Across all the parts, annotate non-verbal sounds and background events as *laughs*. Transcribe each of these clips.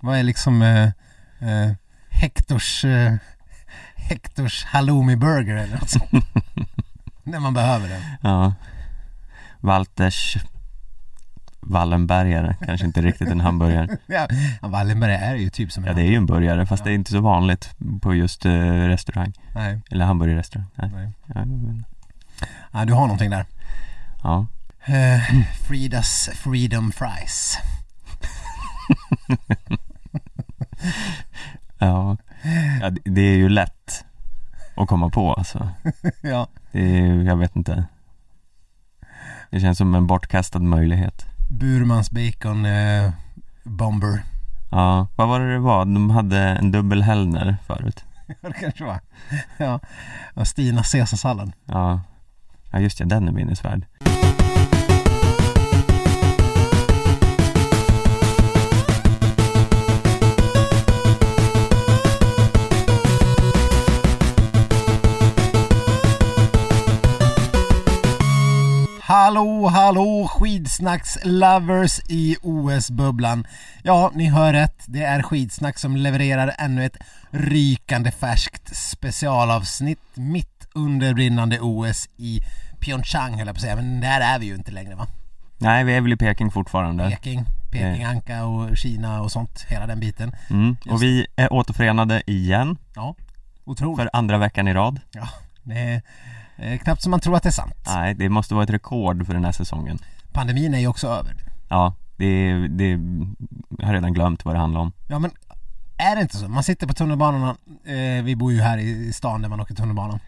Vad är liksom eh, eh, Hektors, eh, Hektors halloumi burger eller något sånt? *laughs* När man behöver den. Ja Walters Wallenbergare, kanske inte riktigt en hamburgare *laughs* Ja, Wallenberg är ju typ som en Ja det är ju en burgare fast Ja. det är inte så vanligt på just eh, restaurang Nej, Eller hamburgerrestaurang Nej. nej. Ja, inte. Ja, du har någonting där. ja. Eh, Fridas Freedom Fries. *laughs* ja. ja det- är ju lätt att komma på alltså *laughs* ja, Det är, ju- jag vet inte Det känns som en bortkastad möjlighet Burmans Bacon eh, Bomber. Ja, vad var det det var? De hade en dubbel Hellner förut Ja, *laughs* det kanske var. Ja, och Stina caesarsallad. Ja Ja just det, den är minnesvärd Hallå, hallå skidsnacks-lovers i OS-bubblan. Ja, ni hör rätt. Det är skidsnack som levererar ännu ett rykande färskt specialavsnitt mitt under brinnande OS i Pyeongchang höll jag på att säga, men där är vi ju inte längre va? Nej, vi är väl i Peking fortfarande Peking, Peking, Anka och Kina och sånt, hela den biten. mm. Och vi är återförenade igen Ja, otroligt. för andra veckan i rad Ja, det är eh, knappt som man tror att det är sant. Nej, det måste vara ett rekord för den här säsongen Pandemin är ju också över. Ja, det, det jag har redan glömt vad det handlar om Ja men är det inte så? Man sitter på tunnelbanorna, eh, vi bor ju här i stan där man åker tunnelbana.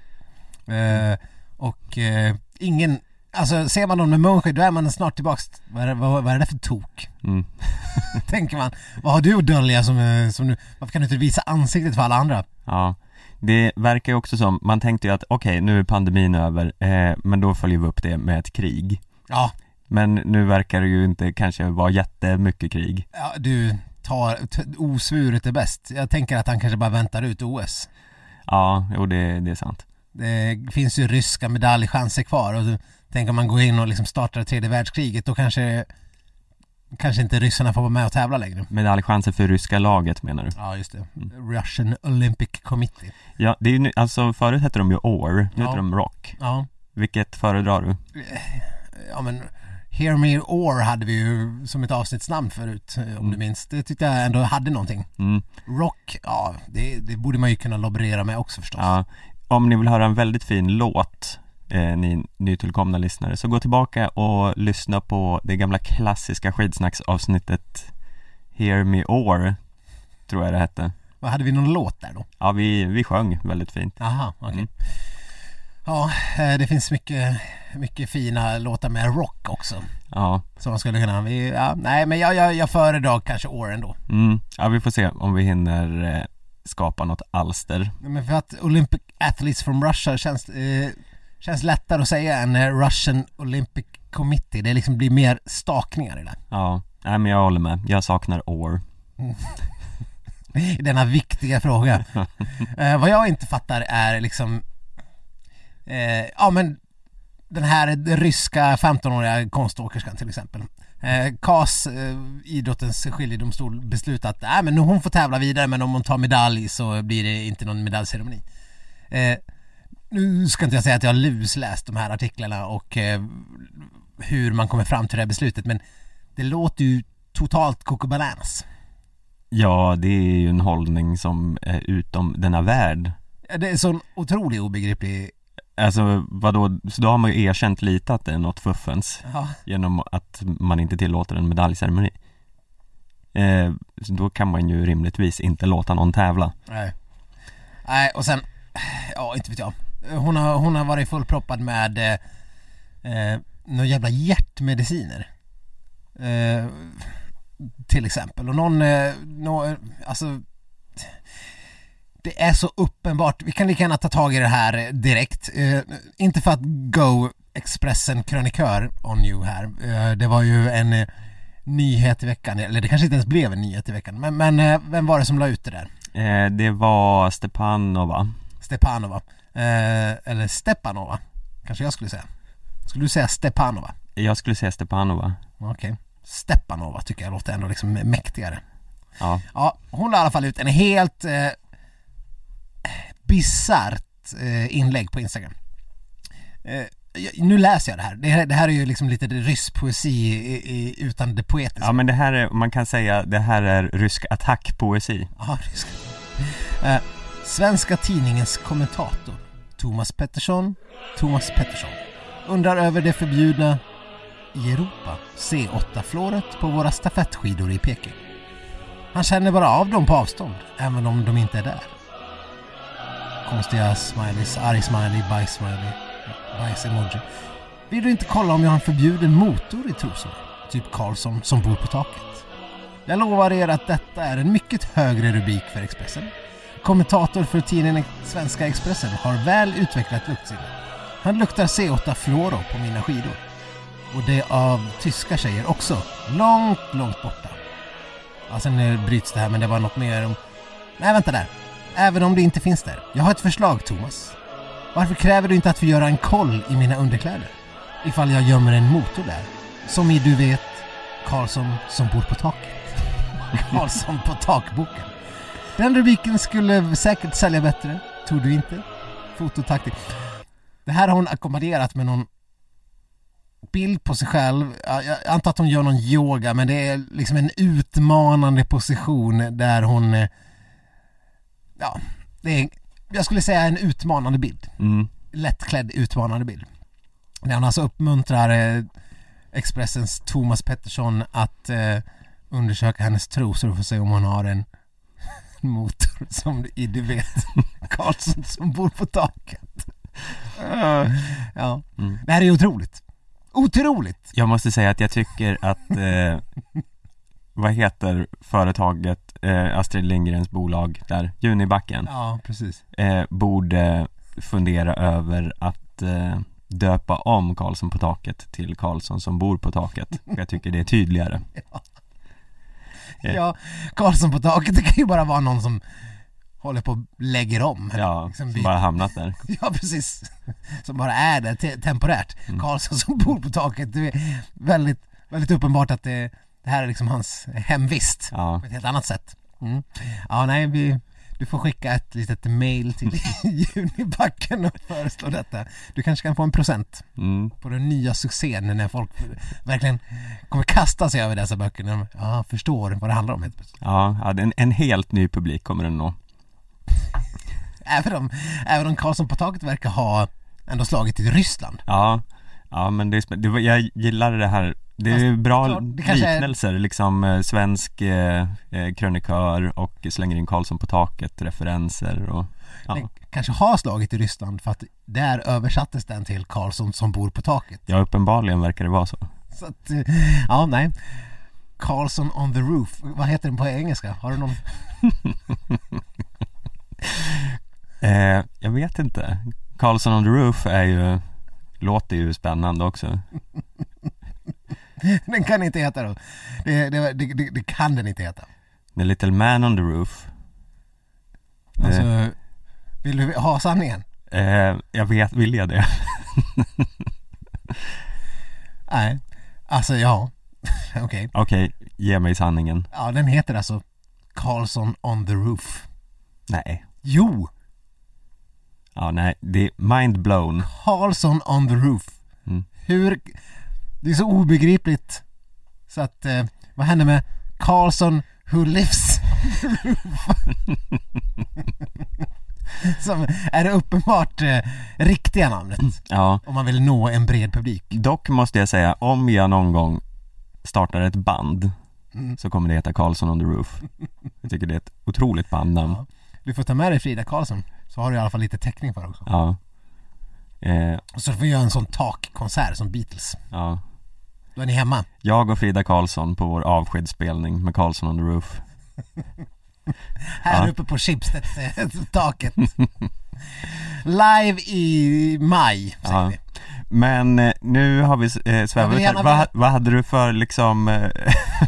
Eh, och eh, ingen, alltså ser man någon med munskydd då är man snart tillbaks, vad är, det, vad, vad är det för tok? mm. *laughs* Tänker man, vad har du att dölja som, eh, som du, varför kan du inte visa ansiktet för alla andra? Ja, det verkar ju också som, man tänkte ju att okej, nu är pandemin över, eh, men då följer vi upp det med ett krig Ja, Men nu verkar det ju inte kanske vara jättemycket krig ja du tar, osvuret är bäst. Jag tänker att han kanske bara väntar ut OS. Ja, jo det, det är sant Det finns ju ryska medaljchanser kvar och tänk om man går in och liksom startar det tredje världskriget då kanske Kanske inte ryssarna får vara med och tävla längre. Medaljchanser för ryska laget menar du? Ja just det. Russian Olympic Committee. Ja, det är ju, alltså förut hette de ju OR, nu Ja. heter de ROC Ja. Vilket föredrar du? Ja men Hear Me Or hade vi ju som ett avsnittsnamn förut eh, om du minns. Det tyckte jag ändå hade någonting. Mm. Rock, ja det, det borde man ju kunna laborera med också förstås. Ja, om ni vill höra en väldigt fin låt eh, ni nytillkomna lyssnare så gå tillbaka och lyssna på det gamla klassiska skidsnacksavsnittet Hear Me Or tror jag det hette Vad Hade vi någon låt där då? Ja, vi, vi sjöng väldigt fint Aha, okej. Mm. Ja, eh, det finns mycket, mycket fina låtar med rock också. Ja, Som man skulle kunna, vi, ja, nej men jag, jag, jag föredrar kanske år ändå. mm. ja vi får se om vi hinner eh, skapa något alster Men för att Olympic Athletes from Russia känns, eh, känns lättare att säga än eh, Russian Olympic Committee. Det liksom blir mer stakningar i det. Ja, nej men jag håller med, jag saknar Or *laughs* I denna viktiga fråga. *laughs* eh, vad jag inte fattar är liksom, eh, ja men den här ryska 15-åriga konståkerskan till exempel. Eh, KAS, eh, idrottens skiljedomstol, beslutat att äh, men hon får tävla vidare men om hon tar medalj så blir det inte någon medaljceremoni. Nu ska inte jag säga att jag har lusläst de här artiklarna och eh, hur man kommer fram till det här beslutet men det låter ju totalt coco bananas. Ja, det är ju en hållning som är utom denna värld Det är sån otroligt obegriplig Alltså vadå, så då har man ju erkänt lite att det är något fuffens Ja, genom att man inte tillåter en medaljceremoni eh, så Då kan man ju rimligtvis inte låta någon tävla nej. Nej, och sen, ja inte vet jag. Hon har, hon har varit fullproppad med eh, eh, några jävla hjärtmediciner. Eh, till exempel. Och någon, eh, nå, alltså det är så uppenbart, vi kan lika gärna ta tag i det här direkt. Eh, inte för att go Expressen krönikör on you här. Eh, det var ju en eh, nyhet i veckan, eller det kanske inte ens blev en nyhet i veckan. Men, men eh, vem var det som la ut det där? eh, Det var Stepanova Stepanova. Eh, eller Stepanova, kanske jag skulle säga. Skulle du säga Stepanova? Jag skulle säga Stepanova Okej. Stepanova tycker jag låter ändå liksom mäktigare. Ja, Ja, hon la i alla fall ut en helt eh, bisarrt eh, inlägg på Instagram. Eh, nu läser jag det här. Det här, det här är ju liksom lite rysk poesi i, i, utan det poetiska. ja men det här är, man kan säga, det här är rysk attackpoesi Ja, rysk. Eh, Svenska tidningens kommentator Thomas Pettersson, Thomas Pettersson undrar över det förbjudna i Europa C8-flåret på våra stafettskidor i Peking. Han känner bara av dem på avstånd, även om de inte är där. Konstiga smileys, arg smiley, bajs-smiley, bajs-emoji. Vill du inte kolla om jag har en förbjuden motor i trosorna? Typ Karlsson som bor på taket. Jag lovar er att detta är en mycket högre rubrik för Expressen. Kommentator för tidningen Svenska Expressen har väl utvecklat luktsinne. Han luktar C8 Fluoro på mina skidor. Och det av tyska tjejer också. Långt, långt borta. Ja, sen eh, bryts det här men det var något mer om... Nej, eh, vänta där. Även om det inte finns där. Jag har ett förslag, Thomas. Varför kräver du inte att vi gör en koll i mina underkläder? Ifall jag gömmer en motor där. Som i, du vet, Karlsson som bor på taket. *laughs* Karlsson på takboken. Den rubriken skulle säkert sälja bättre, tror du inte? Fototaktik. Det här har hon ackompanjerat med någon bild på sig själv. Ja, Jag antar att hon gör någon yoga men det är liksom en utmanande position där hon... eh, Ja, det är, jag skulle säga en utmanande bild. mm. Lättklädd utmanande bild. Där hon alltså uppmuntrar eh, Expressens Thomas Pettersson att eh, undersöka hennes trosor för att se om hon har en motor *laughs* som i, du vet, *laughs* Karlsson som bor på taket. *laughs* Ja, Mm. det här är otroligt. Otroligt! Jag måste säga att jag tycker att, eh, vad heter företaget, eh, Astrid Lindgrens bolag där, Junibacken, Ja, precis. eh, borde fundera över att eh, döpa om Karlsson på taket till Karlsson som bor på taket. Jag tycker det är tydligare. Eh. Ja, Karlsson på taket, *laughs* det kan ju bara vara någon som håller på och lägger om. Ja, Liksom som bara hamnat där. *laughs* Ja, precis. Som bara är där te- temporärt. Mm. Karlsson som bor på taket, det är väldigt, väldigt uppenbart att det, det här är liksom hans hemvist Ja, på ett helt annat sätt. Mm. Ja, nej, vi, du får skicka ett litet mail till *laughs* Junibacken och föreslå detta. Du kanske kan få en procent mm. på den nya succén när folk verkligen kommer kasta sig över dessa böcker när de ja, förstår vad det handlar om helt plötsligt. ja, en, en helt ny publik kommer den nå. *laughs* Även om, även om Karlsson på taket verkar ha ändå slagit i Ryssland. Ja, ja men det är, det, jag gillar det här Det är bra klart, det kanske är- liknelser, liksom eh, svensk eh, eh, krönikör och slänger in Karlsson på taket, referenser och ja, Den kanske har slagit i Ryssland för att där översattes den till Karlsson som bor på taket. ja uppenbarligen verkar det vara så Så att, eh, ja nej. Karlsson on the roof, vad heter den på engelska? Har du någon? *laughs* eh, Jag vet inte Karlsson on the roof är ju, låter ju spännande också *laughs* *laughs* Den kan inte heta då. Det, det, det, det, kan den inte heta. The little man on the roof Alltså, vill du ha sanningen? eh, Jag vet, vill jag det? *laughs* Nej. Alltså ja. *laughs* Okej. Okej, ge mig sanningen Ja, den heter alltså Karlsson on the roof. Nej, Jo! ja nej, det är mind blown Karlsson on the roof. Mm. Hur... Det är så obegripligt. Så att, eh, vad händer med Karlsson who lives? *laughs* Som är det uppenbart eh, riktiga namnet. Ja, Om man vill nå en bred publik. dock måste jag säga, om jag någon gång startar ett band Mm. så kommer det heta Karlsson on the roof Jag tycker det är ett otroligt bandnamn Ja. Du får ta med dig Frida Karlsson. Så har du i alla fall lite täckning för det också. Ja, eh, Och så får vi göra en sån takkonsert som Beatles. ja Då är ni hemma. Jag och Frida Karlsson på vår avskedsspelning med Karlsson on the roof *laughs* Här Ja. uppe på Schibsted-taket. *laughs* Live i maj, säger Ja. vi. Men eh, nu har vi eh, svävat ut här. Vad, vad hade du för liksom eh,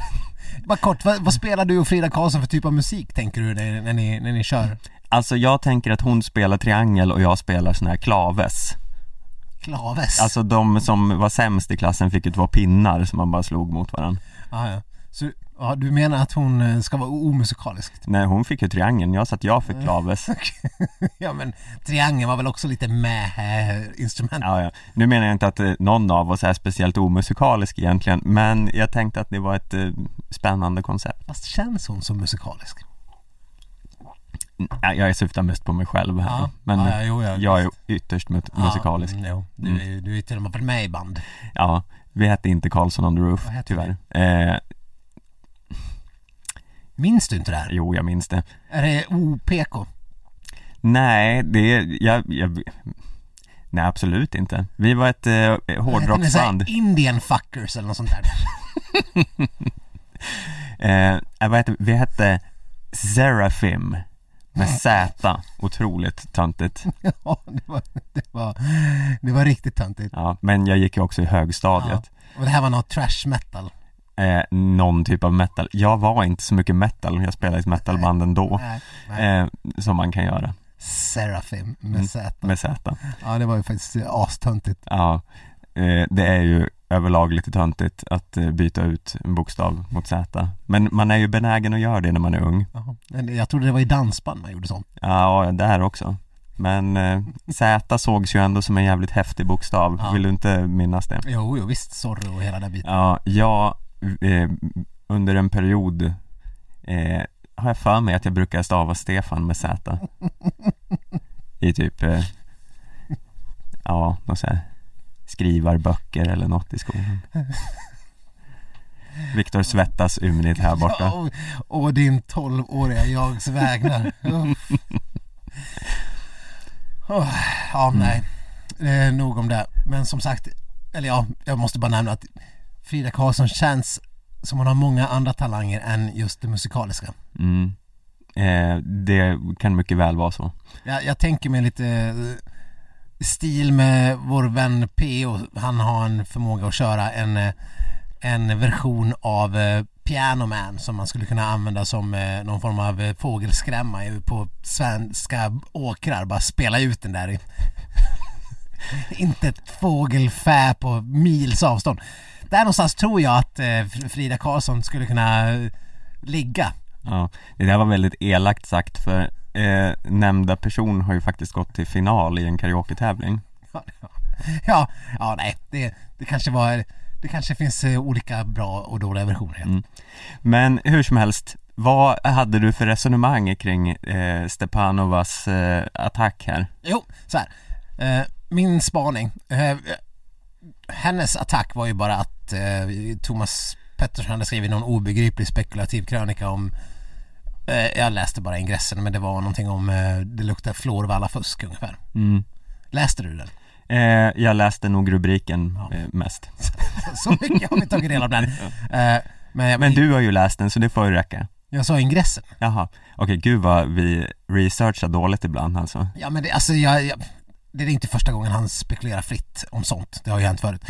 *laughs* Bara kort, vad, vad spelar du och Frida Karlsson för typ av musik tänker du när, när, ni, när ni kör? Alltså jag tänker att hon spelar triangel och jag spelar sån här klaves Klaves? Alltså de som var sämst i klassen fick ju två pinnar som man bara slog mot varandra ja, ja. Så Ja, du menar att hon eh, ska vara omusikalisk? Nej, hon fick ju triangeln, jag satt jag för klaves. *laughs* ja men triangeln var väl också lite med eh, instrument? Ja, ja. Nu menar jag inte att eh, någon av oss är speciellt omusikalisk egentligen, men jag tänkte att det var ett eh, spännande koncept. Fast känns hon som musikalisk? Jag syftar mest på mig själv här, Ja. men Ja, jo, ja, jag är ytterst mu- musikalisk. Mm, jo, du, är, du är till och med varit med i band. Ja, vi hette inte Karlsson on the Roof, tyvärr. Eh, Minns du inte det här? jo, jag minns det. Är det OPK? Nej, det är, jag, jag, nej absolut inte. Vi var ett eh, hårdrocksband. Indian fuckers eller något sånt där? *laughs* Eh, eh, vad hette, vi hette Seraphim med Z, otroligt töntigt. *laughs* ja, det var, det var, det var riktigt töntigt. Ja, men jag gick ju också i högstadiet. Och det här var något trash metal. Eh, någon typ av metal. Jag var inte så mycket metal, jag spelade i ett metalband ändå. Nej, nej. Eh, som man kan göra Seraphim med Mm, Z. med Z. Ja, det var ju faktiskt astöntigt. Ja, eh, det är ju överlag lite töntigt att eh, byta ut en bokstav mot Z. Men man är ju benägen att göra det när man är ung. Men Jag trodde det var i dansband man gjorde sånt. Ja, där också. Men eh, Z sågs ju ändå som en jävligt häftig bokstav. Ja. Vill du inte minnas det? Jo, jo visst, Zorro och hela den biten. Ja, jag eh, under en period eh, har jag för mig att jag brukar stava Stefan med Z. *laughs* I typ, eh, ja, något så här skrivarböcker eller något i skolan. Viktor svettas ymnigt här borta. Ja, och, och din 12-åriga jags vägnar. Åh, ja, Mm. nej. Eh, nog om det. Men som sagt, eller ja, jag måste bara nämna att Frida Karlsson känns som hon har många andra talanger än just det musikaliska. Mm. Eh, det kan mycket väl vara så. Jag, jag tänker mig lite eh, stil med vår vän P och Han har en förmåga att köra en, eh, en version av Pianoman Piano Man som man skulle kunna använda som eh, någon form av fågelskrämma på svenska åkrar. Bara spela ut den där. i- *laughs* Inte ett fågelfä på mils avstånd. Där någonstans tror jag att Frida Karlsson skulle kunna ligga. Ja, det där var väldigt elakt sagt för eh, nämnda person har ju faktiskt gått till final i en karaoke-tävling. *laughs* Ja, ja nej, det, det kanske var, det kanske finns eh, olika bra och dåliga versioner. Mm. Men hur som helst, vad hade du för resonemang kring eh, Stepanovas eh, attack här? Jo, så här. Eh, min spaning. Eh, hennes attack var ju bara att eh, Thomas Pettersson hade skrivit någon obegriplig spekulativ krönika om jag läste bara ingressen men det var någonting om eh, det luktar florvalla-fusk ungefär. Mm. Läste du den? Eh, jag läste nog rubriken Ja. eh, mest. *laughs* Så mycket har vi tagit del av den. *laughs* Eh, men Men du har ju läst den så det får ju räcka. jag sa ingressen. Jaha, okej gud vad vi researchar dåligt ibland alltså. Ja men det, alltså jag, jag, det är inte första gången han spekulerar fritt om sånt. Det har ju hänt förut.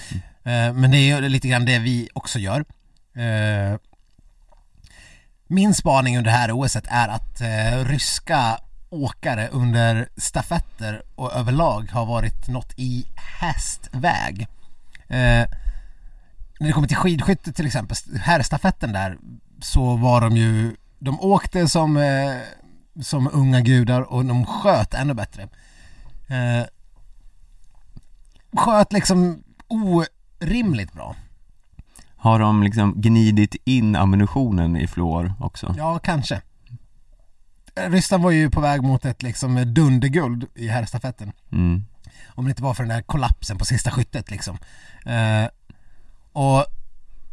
Eh, men det är ju lite grann det vi också gör. Min spaning under det här OSet är att eh, ryska åkare under stafetter och överlag har varit något i hästväg. Eh, när det kommer till skidskytte till exempel, herrstafetten där, så var de ju, de åkte som, eh, som unga gudar och de sköt ännu bättre. Eh, sköt liksom orimligt bra. Har de liksom gnidit in ammunitionen i fluor också? Ja, kanske. Ryssland var ju på väg mot ett liksom dunderguld i herrstafetten. Mm. Om det inte var för den där kollapsen på sista skyttet liksom. Eh, och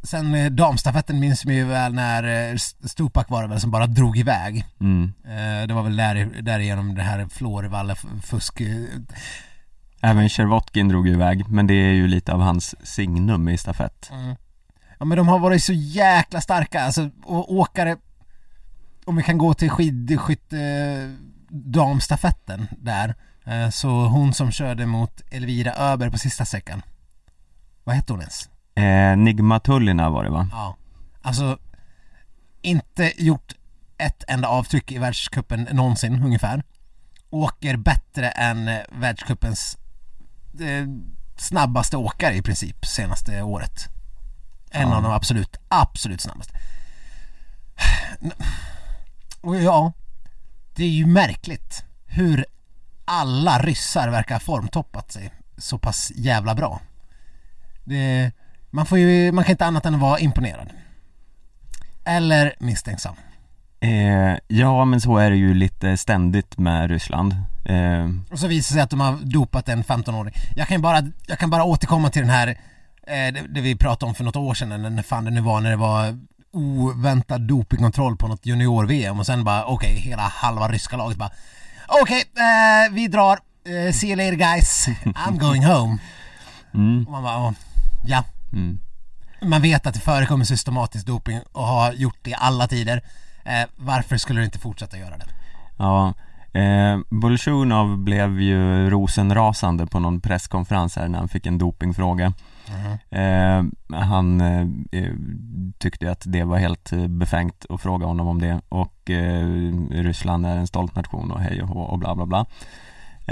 sen eh, damstafetten minns vi ju väl när eh, Stupak var det väl som bara drog iväg. Mm. Eh, det var väl där, därigenom det här Florvalla fusk eh, Även Chervotkin drog iväg, men det är ju lite av hans signum i stafett. Ja men de har varit så jäkla starka, alltså och åkare Om vi kan gå till skidskytte damstafetten där eh, Så hon som körde mot Elvira Öberg på sista sträckan. Vad hette hon ens? Eh, Nigma Tullina var det va? Ja. Alltså Inte gjort ett enda avtryck i världscupen någonsin ungefär. Åker bättre än eh, världscupens eh, snabbaste åkare i princip senaste året En Ja. av de absolut, absolut snabbaste Och ja, det är ju märkligt hur alla ryssar verkar ha formtoppat sig så pass jävla bra. Det, man får ju, man kan inte annat än vara imponerad. Eller misstänksam. Eh, ja, men så är det ju lite ständigt med Ryssland. Eh, Och så visar det sig att de har dopat en 15-åring. Jag kan ju bara, jag kan bara återkomma till den här, det, det vi pratade om för något år sedan, eller när fan det nu var, när det var oväntad dopingkontroll på något junior-VM och sen bara okej, hela halva ryska laget bara okej, eh, vi drar, eh, see you later guys, I'm going home. *laughs* mm, Och man bara, "Åh, ja. mm. Man vet att det förekommer systematisk doping och har gjort det i alla tider. Eh, varför skulle du inte fortsätta göra det? Ja, eh, Bolsjunov blev ju rosenrasande på någon presskonferens här när han fick en dopingfråga. Eh, han eh, eh, tyckte att det var helt eh, befängt att fråga honom om det och eh, Ryssland är en stolt nation och hej och och bla bla bla.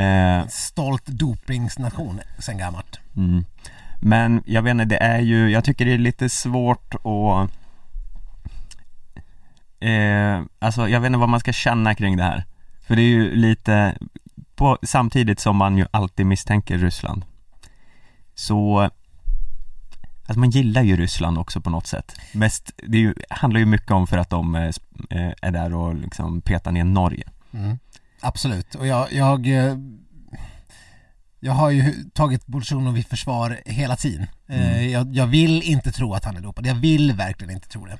Eh, Stolt dopingsnation sen gammalt. Mm. Men jag vet inte, det är ju, jag tycker det är lite svårt att eh, Alltså jag vet inte vad man ska känna kring det här För det är ju lite, på, samtidigt som man ju alltid misstänker Ryssland Så Alltså man gillar ju Ryssland också på något sätt Mest, det ju, handlar ju mycket om för att de eh, eh, är där och liksom petar ner Norge Mm. Absolut, och jag, jag, eh, jag har ju tagit Bolsjunov i försvar hela tiden. Mm. Jag, jag vill inte tro att han är dopad, jag vill verkligen inte tro det.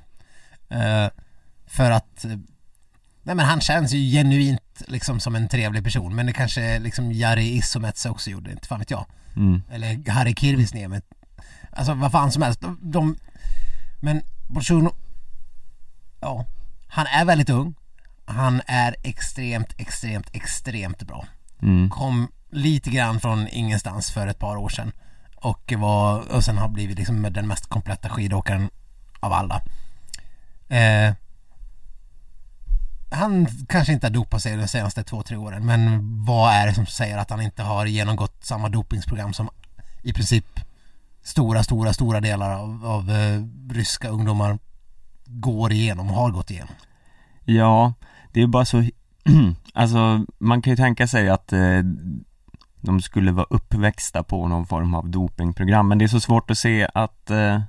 För att, nej men han känns ju genuint liksom som en trevlig person, men det kanske liksom Jari Isomets också gjorde, inte fan vet jag. mm. Eller Harry Kirvisniemet. Alltså vad fan som helst. De, de, men Bolsjunov, ja, han är väldigt ung. Han är extremt, extremt, extremt bra. Mm. Kom lite grann från ingenstans för ett par år sedan. Och, var, och sen har blivit liksom den mest kompletta skidåkaren av alla. Eh, han kanske inte har dopat sig de senaste två, tre åren men vad är det som säger att han inte har genomgått samma dopingsprogram som i princip stora, stora, stora delar av, av eh, ryska ungdomar går igenom och har gått igenom. Ja, det är bara så *clears throat* Alltså man kan ju tänka sig att eh, de skulle vara uppväxta på någon form av dopingprogram men det är så svårt att se att eh,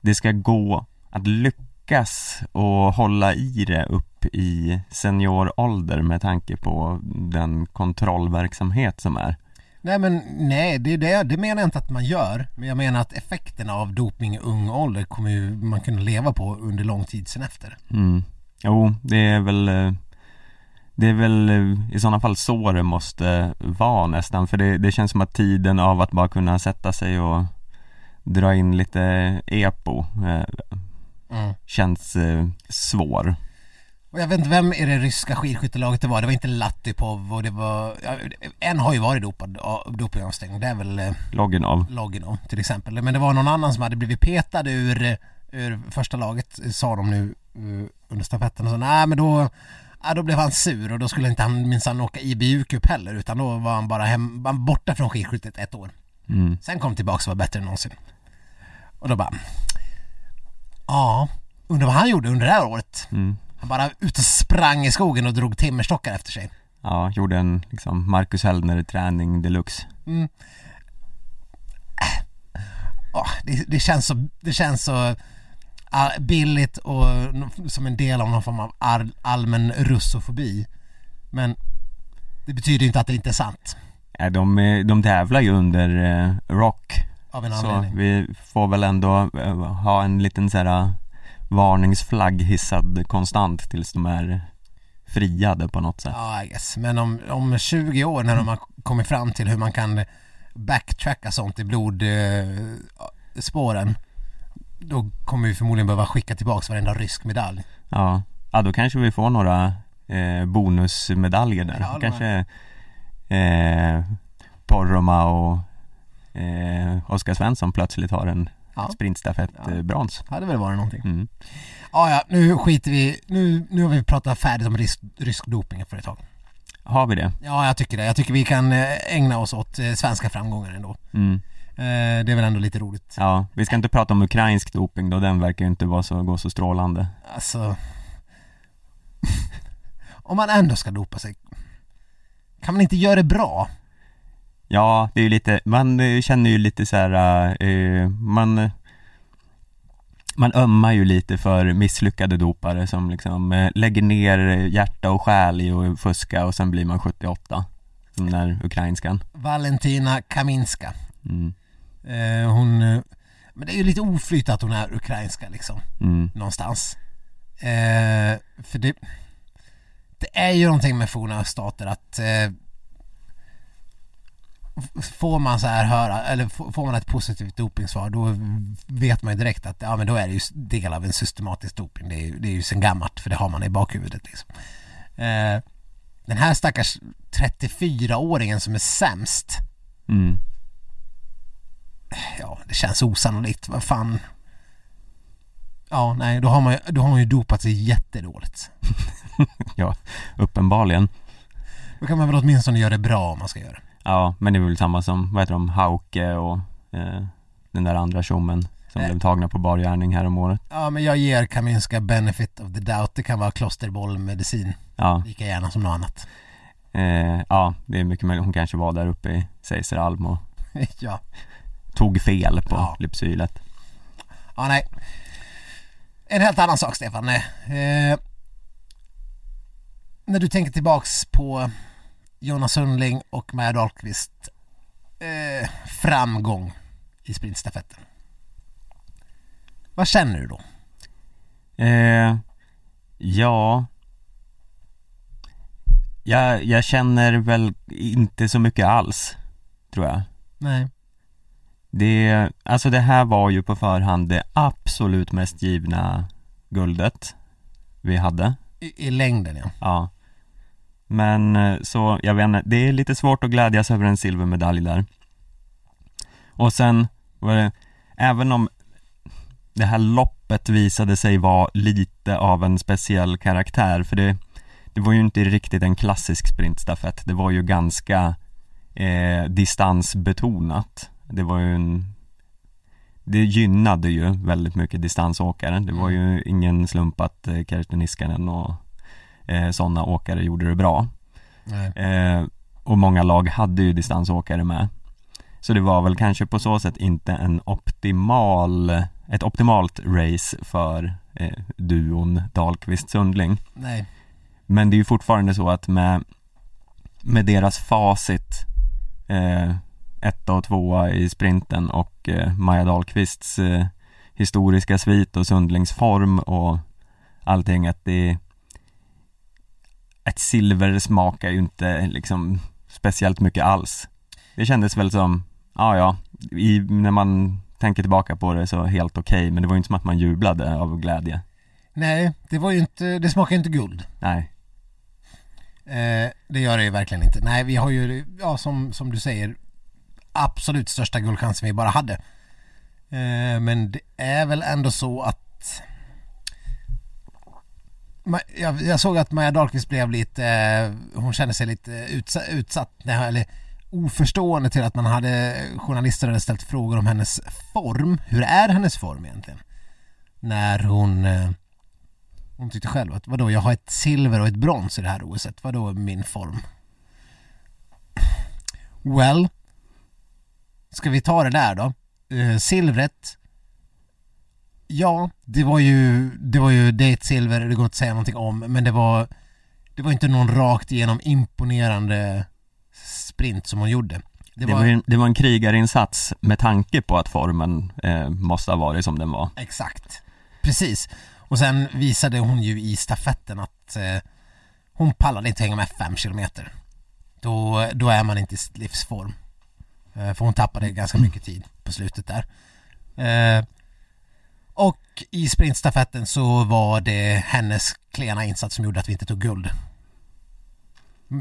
det ska gå att lyckas och hålla i det upp i seniorålder med tanke på den kontrollverksamhet som är. Nej men nej, det, det, det menar jag inte att man gör. Men jag menar att effekterna av doping i ung ålder kommer ju man kunna leva på under lång tid sen efter. Mm. Jo, det är väl eh, Det är väl eh, i sådana fall så det måste vara nästan för det, det känns som att tiden av att bara kunna sätta sig och dra in lite epo eh, Mm. känns eh, svår. Och jag vet inte vem i det ryska skidskyttelaget det var. Det var inte Latipov och det var... Ja, en har ju varit dopad, dopingavstängd. Det är väl eh, Loggen av. Loginov till exempel. Men det var någon annan som hade blivit petad ur, ur första laget, sa de nu eh, under stafetten. Och så, nej men då, ja, då blev han sur och då skulle inte han minsann åka IBU-cup heller utan då var han bara hem, han borta från skidskyttet ett år. Mm. Sen kom tillbaka och var bättre än någonsin. Och då bara, ja, undrar vad han gjorde under det här året. Mm. Han bara ut och sprang i skogen och drog timmerstockar efter sig. Ja, gjorde en liksom Marcus Hellner träning deluxe. Mm. Åh, det, det känns så, det känns så ah, billigt och som en del av någon form av all, allmän russofobi. Men det betyder inte att det inte är sant. Ja, de, de tävlar ju under eh, rock Av en Så anledning. vi får väl ändå eh, ha en liten så här varningsflagg hissad konstant tills de är friade på något sätt. Ja, guess. Men om, om 20 år när de har kommit fram till hur man kan backtracka sånt i blodspåren då kommer vi förmodligen behöva skicka tillbaka varenda rysk medalj. Ja, ja då kanske vi får några eh, bonusmedaljer där. Ja, kanske eh, Porroma och eh, Oskar Svensson plötsligt har en Ja. sprintstafett Ja. Hade väl varit någonting. Mm. Ja, ja, nu skiter vi, nu, nu har vi pratat färdigt om rysk, rysk doping för ett tag. Har vi det? Ja, jag tycker det. Jag tycker vi kan eh, ägna oss åt eh, svenska framgångar ändå. Mm. Eh, Det är väl ändå lite roligt. Ja, vi ska inte prata om ukrainsk doping då, den verkar ju inte vara så, gå så strålande. Alltså, *laughs* om man ändå ska dopa sig, kan man inte göra det bra? Ja, det är ju lite, man eh, känner ju lite så här, eh, man man ömmar ju lite för misslyckade dopare som liksom eh, lägger ner hjärta och själ i att fuska och sen blir man 78 Som den där ukrainskan Valentina Kaminska mm. eh, Hon, eh, men det är ju lite oflyt att hon är ukrainska liksom Mm. Någonstans eh, För det Det är ju någonting med forna stater att eh, Får man så här höra, eller får man ett positivt dopingsvar då vet man ju direkt att ja men då är det ju del av en systematisk doping. Det är ju, det är ju sen gammalt för det har man i bakhuvudet liksom. Eh, den här stackars 34-åringen som är sämst Mm. Ja, det känns osannolikt. Vad fan. Ja, nej, då har man ju, då har man ju dopat sig jättedåligt. *laughs* Ja, uppenbarligen Då kan man väl åtminstone göra det bra om man ska göra det. Ja, men det är väl samma som, vad heter de, Hauke och eh, den där andra tjommen som Eh. blev tagna på bar gärning här om året Ja, men jag ger Kaminska benefit of the doubt. Det kan vara klosterbollmedicin Ja, lika gärna som något annat. eh, ja, det är mycket möjligt, hon kanske var där uppe i Seiseralm och *laughs* ja. tog fel på Ja. Lypsylet ja, nej. En helt annan sak, Stefan. Eh, när du tänker tillbaks på Jonas Sundling och Maja Dahlqvist eh, framgång i sprintstafetten. Vad känner du då? Eh, ja jag, jag känner väl inte så mycket alls, tror jag Nej. Det, alltså det här var ju på förhand det absolut mest givna guldet vi hade I, i längden ja. Ja Men eh, så, jag vet inte, det är lite svårt att glädjas över en silvermedalj där. Och sen var det, även om det här loppet visade sig vara lite av en speciell karaktär för det Det var ju inte riktigt en klassisk sprintstafett, det var ju ganska eh, distansbetonat. Det var ju en Det gynnade ju väldigt mycket distansåkare, det var ju ingen slump att eh, Kersten Niskanen och eh, sådana åkare gjorde det bra. Eh, Och många lag hade ju distansåkare med. Så det var väl kanske på så sätt inte en optimal Ett optimalt race för eh, duon Dahlqvist-Sundling Nej. Men det är ju fortfarande så att med Med deras facit eh, Etta och tvåa i sprinten och eh, Maja Dahlqvists eh, Historiska svit och Sundlings form och Allting att det Ett silver smakar ju inte liksom Speciellt mycket alls Det kändes väl som Ja ja i, När man tänker tillbaka på det så helt okej men det var ju inte som att man jublade av glädje Nej, det var ju inte, det smakar ju inte guld. Nej Eh, det gör det ju verkligen inte. Nej, vi har ju, ja som, som du säger, absolut största guldchansen vi bara hade. Eh, men det är väl ändå så att jag, jag såg att Maja Dahlqvist blev lite, eh, hon kände sig lite utsatt, utsatt eller oförstående till att man hade, journalister hade ställt frågor om hennes form. Hur är hennes form egentligen? När hon eh, hon tyckte själv att vadå, jag har ett silver och ett brons i det här OSet, vadå min form? Well, ska vi ta det där då? Eh, silvret Ja, det var ju, det var ju, det är ett silver, det går inte att säga någonting om, men det var det var inte någon rakt igenom imponerande sprint som hon gjorde. Det var, ju- det var en krigarinsats med tanke på att formen eh, måste ha varit som den var. Exakt. Precis. Och sen visade hon ju i stafetten att eh, hon pallade inte hänga med fem kilometer. Då, då är man inte i livsform. Eh, för hon tappade ganska mycket tid på slutet där. Och i sprintstafetten så var det hennes klena insats som gjorde att vi inte tog guld.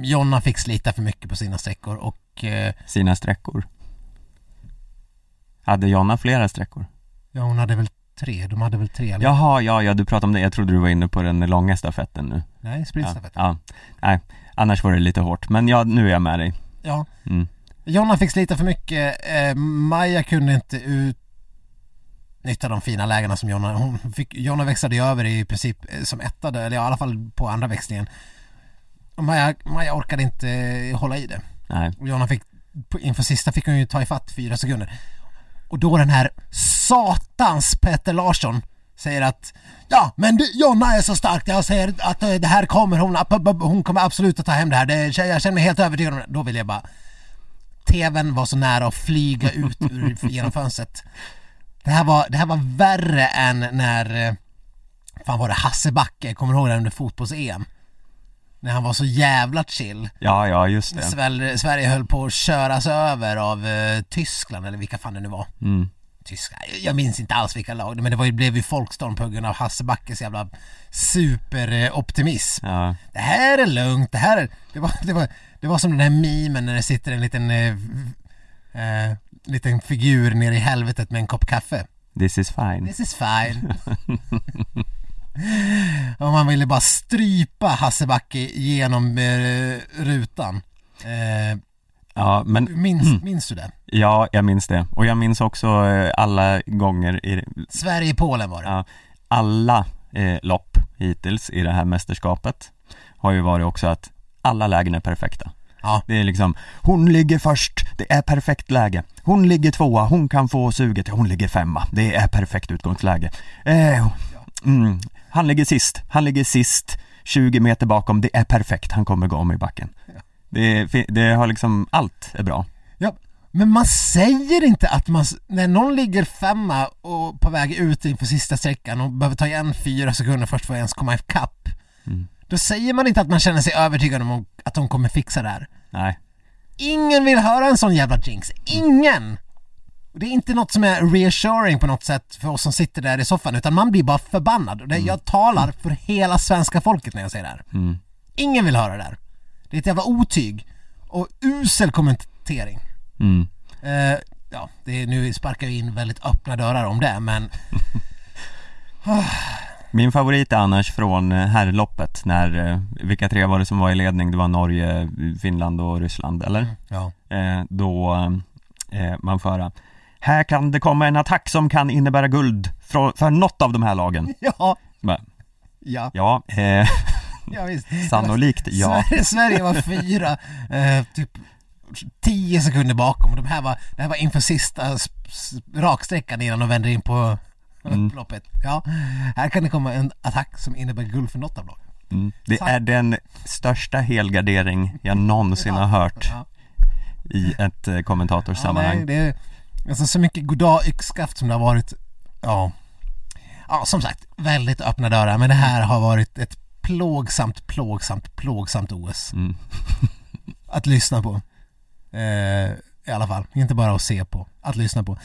Jonna fick slita för mycket på sina sträckor och eh, Sina sträckor. Hade Jonna flera sträckor? ja, hon hade väl tre, de hade väl tre eller? Jaha, ja, ja, du pratade om det. Jag trodde du var inne på den långa stafetten nu. Nej, Ja, sprintstafetten. ja. Nej, annars var det lite hårt. Men ja, nu är jag med dig. ja. Mm. Jonna fick slita för mycket, eh, Maja kunde inte ut nyttja de fina lägena som Jonna, hon fick, Jonna växlade över i princip eh, som etta eller i alla fall på andra växlingen. Och Maja, Maja orkade inte eh, hålla i det. Nej, Och Jonna fick, inför sista fick hon ju ta ifatt fyra sekunder. Och då den här satans Peter Larsson säger att Ja men du, Jonna är så stark, jag säger att eh, det här kommer hon, hon kommer absolut att ta hem det här, det, jag känner mig helt övertygad om det. Då vill jag bara TVn var så nära att flyga ut ur, genom fönstret. Det här var, det här var värre än när, eh, fan var det Hasse Backe, kommer du ihåg det under fotbolls-EM? När han var så jävla chill. ja, ja just det. Sverige, Sverige höll på att köras över av eh, Tyskland eller vilka fan det nu var. Mm. Tyskland, jag minns inte alls vilka lag men det var ju, blev ju folkstorm på grund av Hasse Backes jävla superoptimism. Ja, Det här är lugnt, det här är, det var, det var, det var som den här memen när det sitter en liten, eh, eh, liten figur nere i helvetet med en kopp kaffe. this is fine. This is fine. *laughs* Och man ville bara strypa Hasse Backe genom eh, rutan. Eh, Ja, men minns, minns du det? ja, jag minns det. Och jag minns också eh, alla gånger i, Sverige-Polen var det. ja, alla eh, lopp hittills i det här mästerskapet har ju varit också att alla lägen är perfekta. Ja. Det är liksom, hon ligger först, det är perfekt läge. Hon ligger tvåa, hon kan få suget, hon ligger femma. Det är perfekt utgångsläge. Eh, mm, han ligger sist, han ligger sist, 20 meter bakom, det är perfekt, han kommer gå om i backen. Det, det har liksom, allt är bra. Ja, men man säger inte att man, när någon ligger femma och på väg ut inför sista sträckan och behöver ta igen fyra sekunder först för att ens komma ikapp. Mm. Då säger man inte att man känner sig övertygad om att de kommer fixa det här. Nej, Ingen vill höra en sån jävla jinx. Ingen! Det är inte något som är reassuring på något sätt för oss som sitter där i soffan utan man blir bara förbannad. Det, Jag talar för hela svenska folket när jag säger det här. mm. Ingen vill höra det där. Det är ett jävla otyg och usel kommentering. Mm. Eh, ja, det är, nu sparkar vi in väldigt öppna dörrar om det men *laughs* Min favorit är annars från eh, herrloppet när, eh, vilka tre var det som var i ledning? Det var Norge, Finland och Ryssland, eller? ja. Eh, då eh, man får höra Här kan det komma en attack som kan innebära guld för, för något av de här lagen. *laughs* Ja, Bara, ja, Ja, eh, *laughs* ja visst. *laughs* sannolikt ja. Sverige, Sverige var fyra, eh, typ 10 sekunder bakom. De här var, det här var inför sista raksträckan innan de vänder in på Mm. upploppet. Ja, här kan det komma en attack som innebär guld för något av lagen. Mm. Det är den största helgardering jag någonsin har hört Ja. i ett eh, Ja, kommentatorssammanhang. nej, det är alltså så mycket goddag yxskaft som det har varit. Ja. ja, som sagt, väldigt öppna dörrar. Men det här har varit ett plågsamt, plågsamt, plågsamt OS. Mm. *laughs* Att lyssna på. Eh, I alla fall, inte bara att se på, att lyssna på.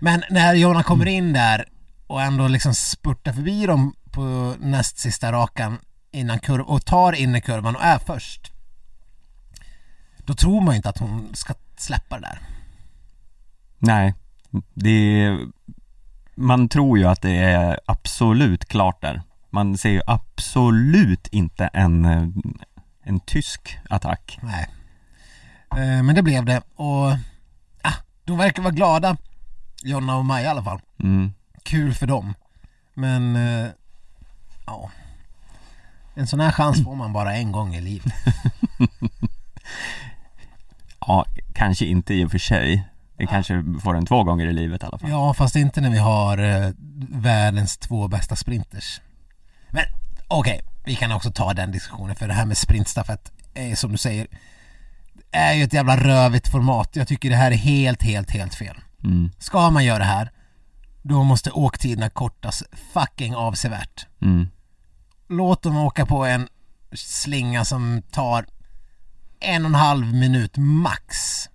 Men när Jonna kommer in där och ändå liksom spurtar förbi dem på näst sista rakan innan kurv och tar in i kurvan och är först. Då tror man ju inte att hon ska släppa det där. Nej, det är, man tror ju att det är absolut klart där. Man ser ju absolut inte en, en tysk attack. Nej. Eh, men det blev det och ah, de verkar vara glada. Jonna och Maja i alla fall. Mm. Kul för dem. Men eh, ja. En sån här chans får man bara en gång i livet. *laughs* Ja, kanske inte i och för sig. Det kanske får en två gånger i livet i alla fall. Ja, fast inte när vi har eh, världens två bästa sprinters. Men okej, vi kan också ta den diskussionen för det här med sprintstafett är som du säger är ju ett jävla rövigt format. Jag tycker det här är helt, helt, helt fel. Mm. Ska man göra det här då måste åktiderna kortas fucking avsevärt. Mm. Låt dem åka på en slinga som tar en och en halv minut max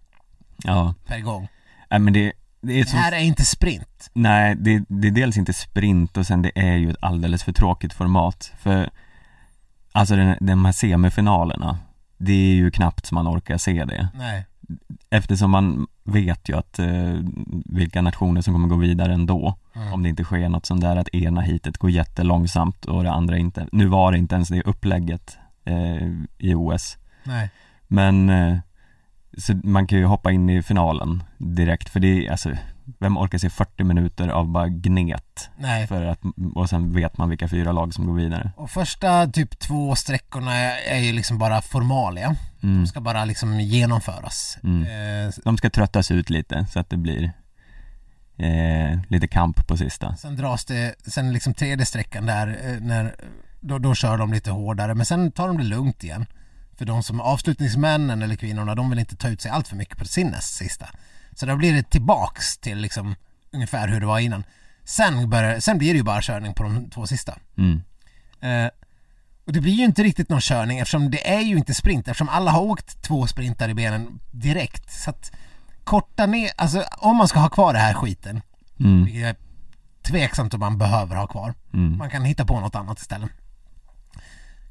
Ja, per gång. Nej, men det, det är Det så här är inte sprint. Nej, det, det är dels inte sprint och sen det är ju ett alldeles för tråkigt format för Alltså den, de här semifinalerna Det är ju knappt som man orkar se det Nej. Eftersom man vet ju att eh, vilka nationer som kommer gå vidare ändå Mm. Om det inte sker något sånt där att ena hitet går jättelångsamt och det andra inte Nu var det inte ens det upplägget eh, i OS Nej. Men eh, så man kan ju hoppa in i finalen direkt för det är alltså vem orkar se 40 minuter av bara gnet? Nej. För att, och sen vet man vilka fyra lag som går vidare. Och första typ två sträckorna är, ju liksom bara formalia. Mm. De ska bara liksom genomföras. Mm. Eh, De ska tröttas ut lite så att det blir eh, lite kamp på sista. sen dras det, sen liksom tredje sträckan där, eh, när, då, då kör de lite hårdare. Men sen tar de det lugnt igen. För de som avslutningsmännen eller kvinnorna, de vill inte ta ut sig allt för mycket på sin näst sista. Så då blir det tillbaks till liksom ungefär hur det var innan. Sen, börjar, sen blir det ju bara körning på de två sista. Mm. Eh, och det blir ju inte riktigt någon körning eftersom det är ju inte sprint eftersom alla har åkt två sprintar i benen direkt. Så att korta ner, alltså om man ska ha kvar det här skiten, Mm. vilket jag är tveksamt om man behöver ha kvar. Mm. Man kan hitta på något annat istället.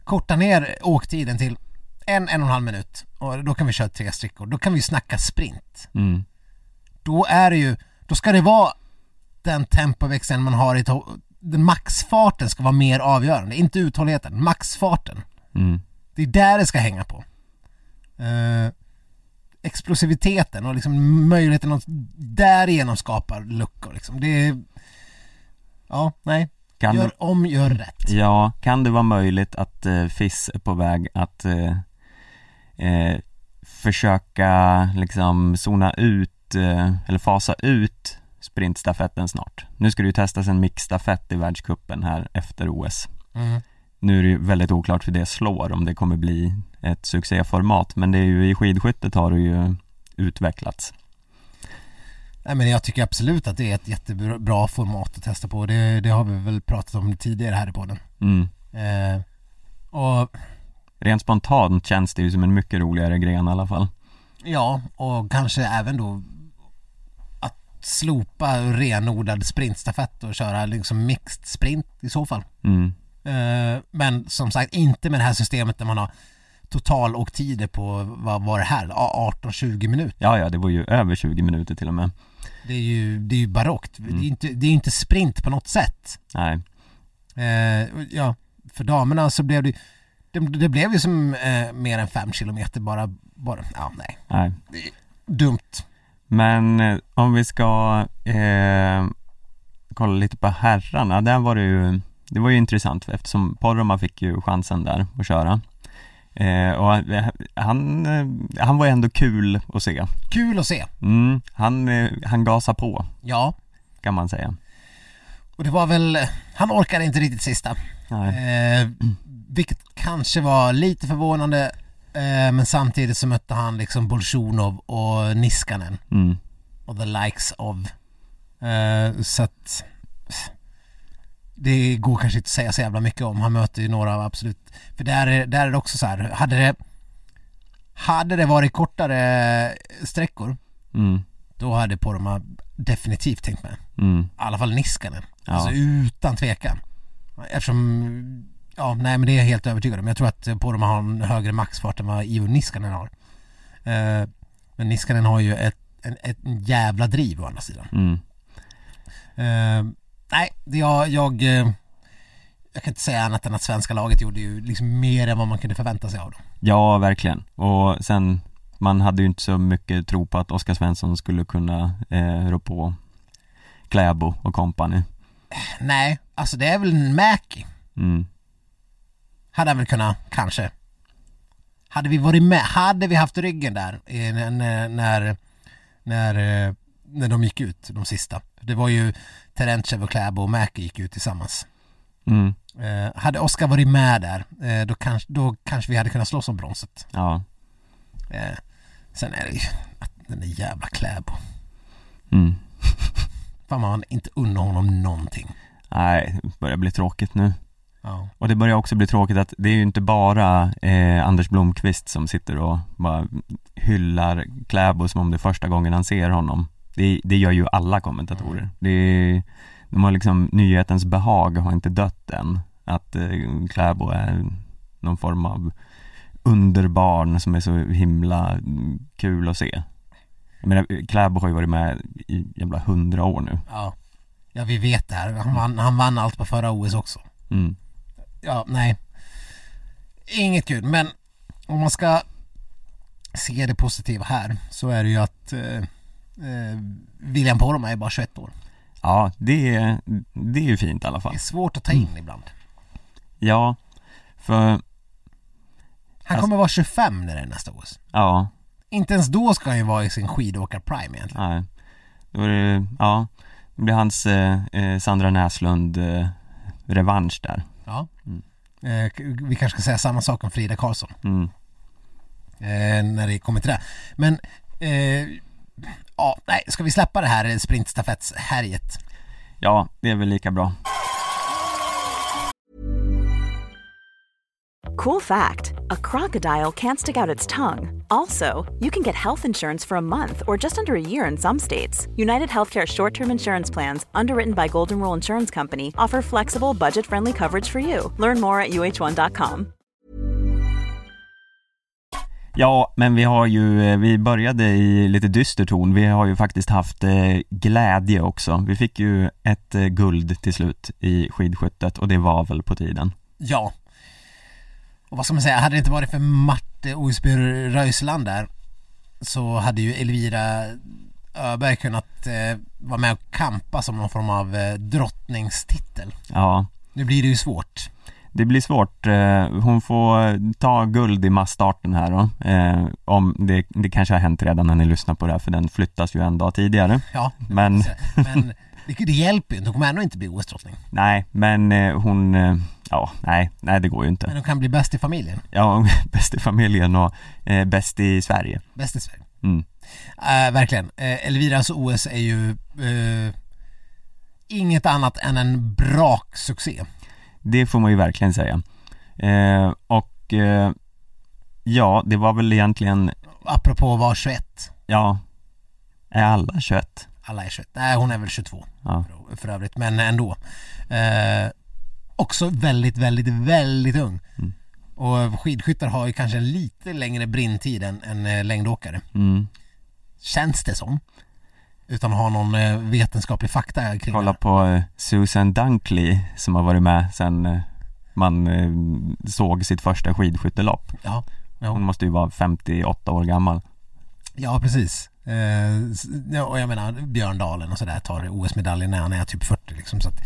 Korta ner åktiden till en, en och en halv minut och då kan vi köra tre styckor. Då kan vi snacka sprint. Mm. Då är det ju, då ska det vara den tempoväxeln man har i to- den maxfarten ska vara mer avgörande, inte uthålligheten, maxfarten. Mm. Det är där det ska hänga på. Eh, explosiviteten och liksom möjligheten att därigenom skapa luckor liksom. Det är... Ja, nej. Kan, Gör det, om, gör rätt. ja, kan det vara möjligt att eh, FIS är på väg att eh, eh, försöka liksom zona ut eh, eller fasa ut sprintstafetten snart? Nu ska det ju testas en mixstafett i världskuppen här efter OS. Mm. Nu är det ju väldigt oklart hur det slår, om det kommer bli ett succéformat, men det är ju i skidskyttet har det ju utvecklats. Nej men jag tycker absolut att det är ett jättebra format att testa på. Det, det har vi väl pratat om tidigare här i podden. Mm. Eh, och Rent spontant känns det ju som en mycket roligare gren i alla fall. ja, och kanske även då slopa renodlad sprintstafett och köra liksom mixed sprint i så fall. Mm. Eh, men som sagt inte med det här systemet där man har total åktider på, vad var det här, 18-20 minuter. Ja, ja, det var ju över 20 minuter till och med. Det är ju, det är ju barockt. Mm. Det är inte, det är inte sprint på något sätt. Nej, Eh, ja, för damerna så blev det det, det blev ju som eh, mer än fem kilometer bara, bara, ja nej, nej. dumt. Men eh, om vi ska eh, kolla lite på herrarna, där var det ju Det var ju intressant eftersom Poromaa fick ju chansen där att köra eh, Och han, eh, han var ändå kul att se Kul att se. mm, han, eh, han gasar på Ja, kan man säga och det var väl, han orkade inte riktigt sista. Nej. Eh, vilket kanske var lite förvånande eh, men samtidigt så mötte han liksom Bolsjunov och Niskanen Mm, och the likes of. Eh, så att det går kanske inte att säga så jävla mycket om. Han möter ju några av absolut, för där är, där är det också så här, hade det hade det varit kortare sträckor mm, då hade Poromaa definitivt tänkt med. mm, I alla fall Niskanen. Ja. Alltså utan tvekan. Eftersom, ja nej men det är jag helt övertygad om. Jag tror att Poromaa har en högre maxfart än vad Ivo Niskanen har. Eh, men Niskanen har ju ett, en, ett jävla driv å andra sidan. mm. Eh, nej, jag, jag, eh, jag kan inte säga annat än att svenska laget gjorde ju liksom mer än vad man kunde förvänta sig av dem. Ja, verkligen. Och sen, man hade ju inte så mycket tro på att Oskar Svensson skulle kunna eh, rå på Kläbo och company. Nej, alltså det är väl en Mäki. Mm, Hade han väl kunnat, kanske. Hade vi varit med, hade vi haft ryggen där eh, när, när, när, när, eh, när de gick ut, de sista. Det var ju Terentjev och Kläbo och Mäki gick ut tillsammans. mm, Eh, hade Oskar varit med där, eh, då, kanske, då kanske vi hade kunnat slåss om bronset. ja, Eh, sen är det ju att den där jävla Kläbo. mm. Fan man inte unnar honom någonting. Nej, det börjar bli tråkigt nu. Ja. Och det börjar också bli tråkigt att det är ju inte bara eh, Anders Blomqvist som sitter och bara hyllar Kläbo som om det är första gången han ser honom. Det, det gör ju alla kommentatorer. Det är, de har liksom, nyhetens behag har inte dött än. Att eh, Kläbo är någon form av underbarn som är så himla mm, kul att se. Jag menar, Kläbo har ju varit med i jävla hundra år nu. ja. Ja vi vet det här. Han vann, han vann allt på förra OS också. Mm. Ja, nej. Inget kul, men om man ska se det positiva här så är det ju att eh, Eh, William Poromaa är bara 21 år. Ja, det är, det är ju fint i alla Det fall. är svårt att ta in ibland. Ja, för, Han Alltså- kommer vara 25 när det är nästa OS. ja, Inte ens då ska han ju vara i sin skidåkar-prime egentligen. nej. Då är det, ja, det blir hans eh, eh, Sandra Näslund eh, revansch där. Ja. Mm. Eh, vi kanske ska säga samma sak om Frida Karlsson Mm. eh, när det kommer till det. Men, eh, ja, nej, ska vi släppa det här sprintstafettshärjet? Ja, det är väl lika bra. Cool fact a crocodile can't stick out its tongue. Also, you can get health insurance for a month or just under a year in some states. United Healthcare short term insurance plans, underwritten by Golden Rule Insurance Company, offer flexible, budget friendly coverage for you. Learn more at uh1.com. Ja, men vi har ju, eh, vi började i lite dyster ton. Vi har ju faktiskt haft eh, glädje också. Vi fick ju ett eh, guld till slut i skidskyttet och det var väl på tiden. Ja. Och vad ska man säga, hade det inte varit för Marte Osby Röisland där så hade ju Elvira Öberg kunnat eh, vara med och kampa som någon form av eh, drottningstitel. Ja, Nu blir det ju svårt. det blir svårt. Eh, hon får ta guld i massstarten här då. Eh, om det, det kanske har hänt redan när ni lyssnar på det här för den flyttas ju en dag tidigare. Ja, Men, *laughs* men det, det hjälper ju inte, hon kommer ändå inte bli OS-drottning. nej, men eh, hon, eh, ja, nej, nej det går ju inte. Men hon kan bli bäst i familjen, Ja, *laughs* bäst i familjen och eh, bäst i Sverige. bäst i Sverige. Mm. Eh, verkligen. Uh, Elviras OS är ju eh, inget annat än en braksuccé. Det får man ju verkligen säga. Och ja, det var väl egentligen, Apropå att vara 21. ja, är alla 21? Alla är 21. Nej, hon är väl 22 Ja, för, för övrigt, men ändå. Eh, också väldigt, väldigt, väldigt ung. Mm. Och skidskyttar har ju kanske en lite längre brintid än, än eh, längdåkare. mm. Känns det som. Utan att ha någon eh, vetenskaplig fakta kring Kolla det. på eh, Susan Dunkley som har varit med sen man såg sitt första skidskyttelopp. Ja, Hon måste ju vara 58 år gammal. ja precis. Eh, och jag menar Björndalen och sådär tar OS-medaljen när han är typ 40 liksom. Så att.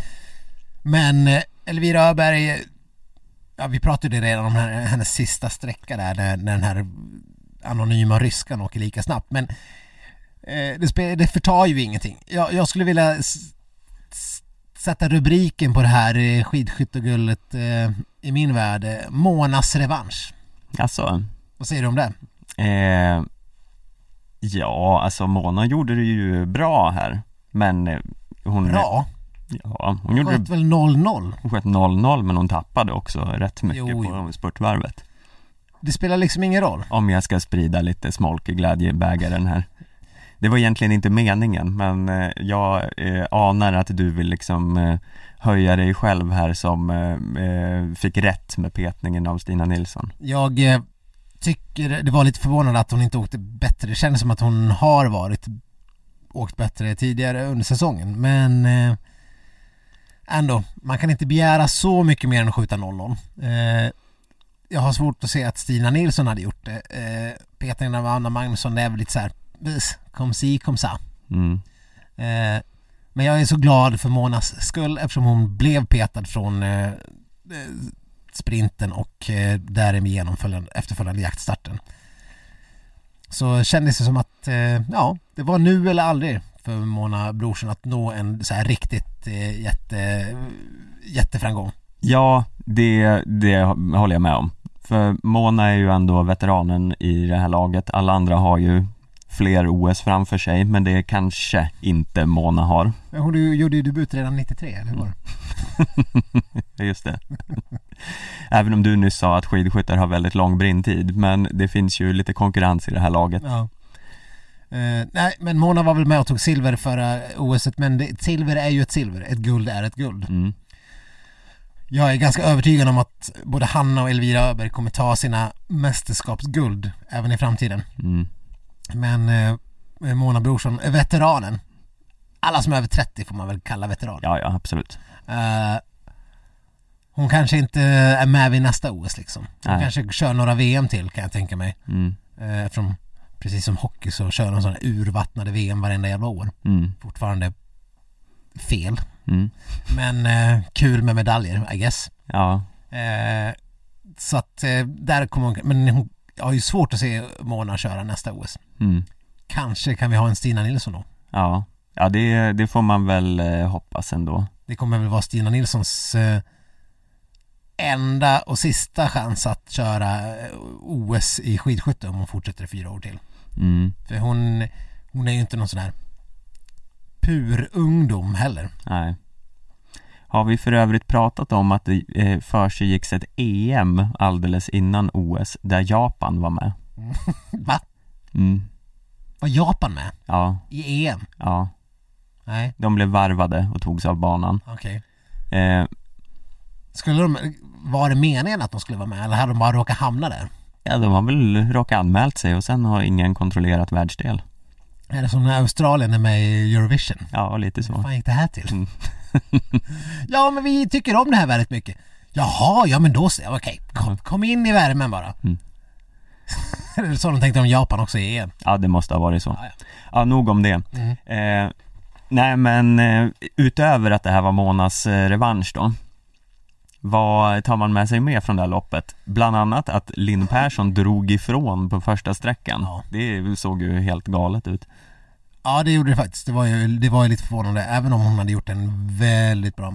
Men eh, Elvira Öberg, ja vi pratade redan om hennes sista sträcka där när, när den här anonyma ryskan åker lika snabbt. Men eh, det, det förtar ju ingenting. Jag, jag skulle vilja sätta rubriken på det här eh, skidskyttegullet eh, i min värld, eh, Monas revansch. Alltså, Vad säger du om det? eh, ja, alltså Mona gjorde det ju bra här. Men eh, hon, Bra. ja, hon gjorde Sköt väl 0-0? Hon sköt 0-0 men hon tappade också rätt mycket Jo, på spurtvarvet. Det spelar liksom ingen roll. Om jag ska sprida lite smolk i glädjebägaren här. Det var egentligen inte meningen men eh, jag eh, anar att du vill liksom eh, höja dig själv här som eh, fick rätt med petningen av Stina Nilsson. Jag tycker det var lite förvånande att hon inte åkte bättre. Det kändes som att hon har varit åkt bättre tidigare under säsongen. Men eh, ändå, man kan inte begära så mycket mer än att skjuta 0-0. Eh, jag har svårt att se att Stina Nilsson hade gjort det. Eh, petningen av Anna Magnusson, det är väl lite så här, vis, kom si, kom sa. Mm. Eh, men jag är så glad för Monas skull eftersom hon blev petad från eh, eh, sprinten och eh, följande, efterföljande jaktstarten. Så kändes det som att, eh, ja, det var nu eller aldrig för Mona Brorsson att nå en så här riktigt eh, jätte, jätteframgång. Ja, det, det håller jag med om. För Mona är ju ändå veteranen i det här laget. Alla andra har ju fler OS framför sig men det kanske inte Mona har. Hon gjorde ju debut redan 93, eller hur var det? *laughs* Just det. *laughs* Även om du nyss sa att skidskyttar har väldigt lång brintid men det finns ju lite konkurrens i det här laget. Ja. Eh, nej, men Mona var väl med och tog silver förra OSet, men det, ett silver är ju ett silver. Ett guld är ett guld. Mm. Jag är ganska övertygad om att både Hanna och Elvira Öberg kommer ta sina mästerskapsguld även i framtiden. Mm. Men eh, Mona Brorsson, veteranen. Alla som är över 30 får man väl kalla veteran. Ja, ja absolut. Eh, hon kanske inte är med vid nästa OS liksom. Hon Nej. kanske kör några VM till kan jag tänka mig. Mm. Eh, eftersom precis som hockey så kör de sådana urvattnade VM varenda jävla år. Mm. Fortfarande fel. Mm. Men eh, kul med medaljer, I guess. Ja, Eh, så att eh, där kommer hon, men hon har ju svårt att se Mona köra nästa OS. mm. Kanske kan vi ha en Stina Nilsson då. ja. Ja, det, det får man väl eh, hoppas ändå. Det kommer väl vara Stina Nilssons eh, enda och sista chans att köra eh, OS i skidskytte om hon fortsätter i fyra år till. Mm. För hon, hon är ju inte någon sån här pur ungdom heller. Nej. Har vi för övrigt pratat om att det eh, försiggicks ett EM alldeles innan OS där Japan var med? *laughs* Va? Mm. Var Japan med? Ja, I EM? ja. Nej, De blev varvade och togs av banan. okej. Eh, Skulle de, var det meningen att de skulle vara med eller hade de bara råkat hamna där? ja, de har väl råkat anmält sig och sen har ingen kontrollerat världsdel. Är det som när Australien är med i Eurovision? Ja, lite Hur så. fan gick det här till? Mm. *laughs* ja men vi tycker om det här väldigt mycket. Jaha, ja men då så, okej, kom, kom in i värmen bara. Mm. *laughs* det är så de tänkte om Japan också i EM. Ja, det måste ha varit så. Ja, ja. Ja, nog om det. Mm. Eh, nej, men eh, utöver att det här var Monas eh, revansch då. Vad tar man med sig mer från det här loppet? Bland annat att Linn Persson drog ifrån på första sträckan. Ja. Det såg ju helt galet ut. Ja det gjorde det faktiskt. Det var ju, det var ju lite förvånande. Även om hon hade gjort en väldigt bra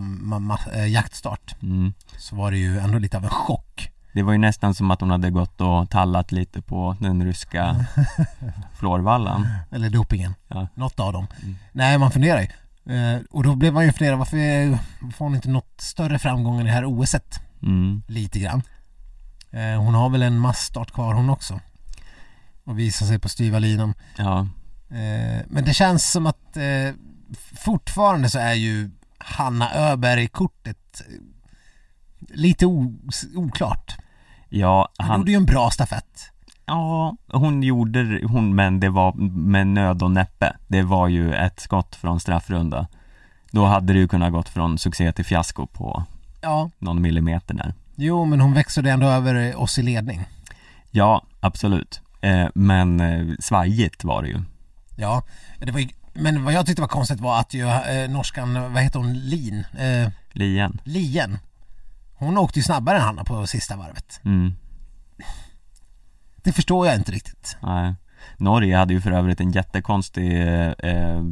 äh, jaktstart Mm. så var det ju ändå lite av en chock. Det var ju nästan som att hon hade gått och tallat lite på den ryska *laughs* florvallan. Eller dopingen. Ja. Något av dem. Mm. Nej man funderar ju. Eh, och då blev man ju fundera varför får hon inte något större framgång i det här OSet? Mm. Lite grann. Eh, hon har väl en massstart kvar hon också. Och visar sig på styva linan. Ja, Eh, men det känns som att fortfarande så är ju Hanna Öberg-kortet lite oklart. ja, Hon han, gjorde ju en bra stafett. Ja, hon gjorde, hon, men det var med nöd och näppe. Det var ju ett skott från straffrunda. Då hade det ju kunnat gått från succé till fiasko på Ja, någon millimeter där. jo men hon växlade ändå över oss i ledning. Ja, absolut. Eh, men eh, svajigt var det ju. Ja, det var ju, men vad jag tyckte var konstigt var att ju eh, norskan, vad heter hon, Lin? Eh, Lien. Lien. Hon åkte ju snabbare än Hanna på sista varvet. Mm, Det förstår jag inte riktigt. nej. Norge hade ju för övrigt en jättekonstig eh, eh,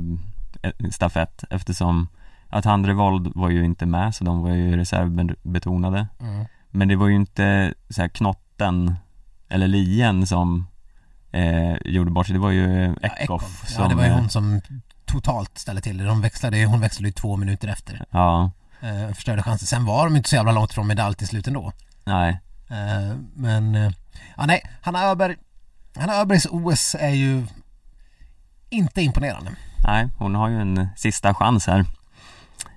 stafett eftersom att Handrevold var ju inte med så de var ju reservbetonade. Mm. Men det var ju inte så här knotten eller lien som eh, gjorde bort sig, det var ju Ja, Eckhoff Ja, det var ju eh, hon som totalt ställde till det. De växlade, hon växlade ju två minuter efter. Ja, Eh, förstörde chansen. Sen var de inte så jävla långt från medalj till slut ändå. nej, Eh, men, eh, ja nej, Hanna Öberg, Hanna Öbergs OS är ju inte imponerande. nej, hon har ju en sista chans här.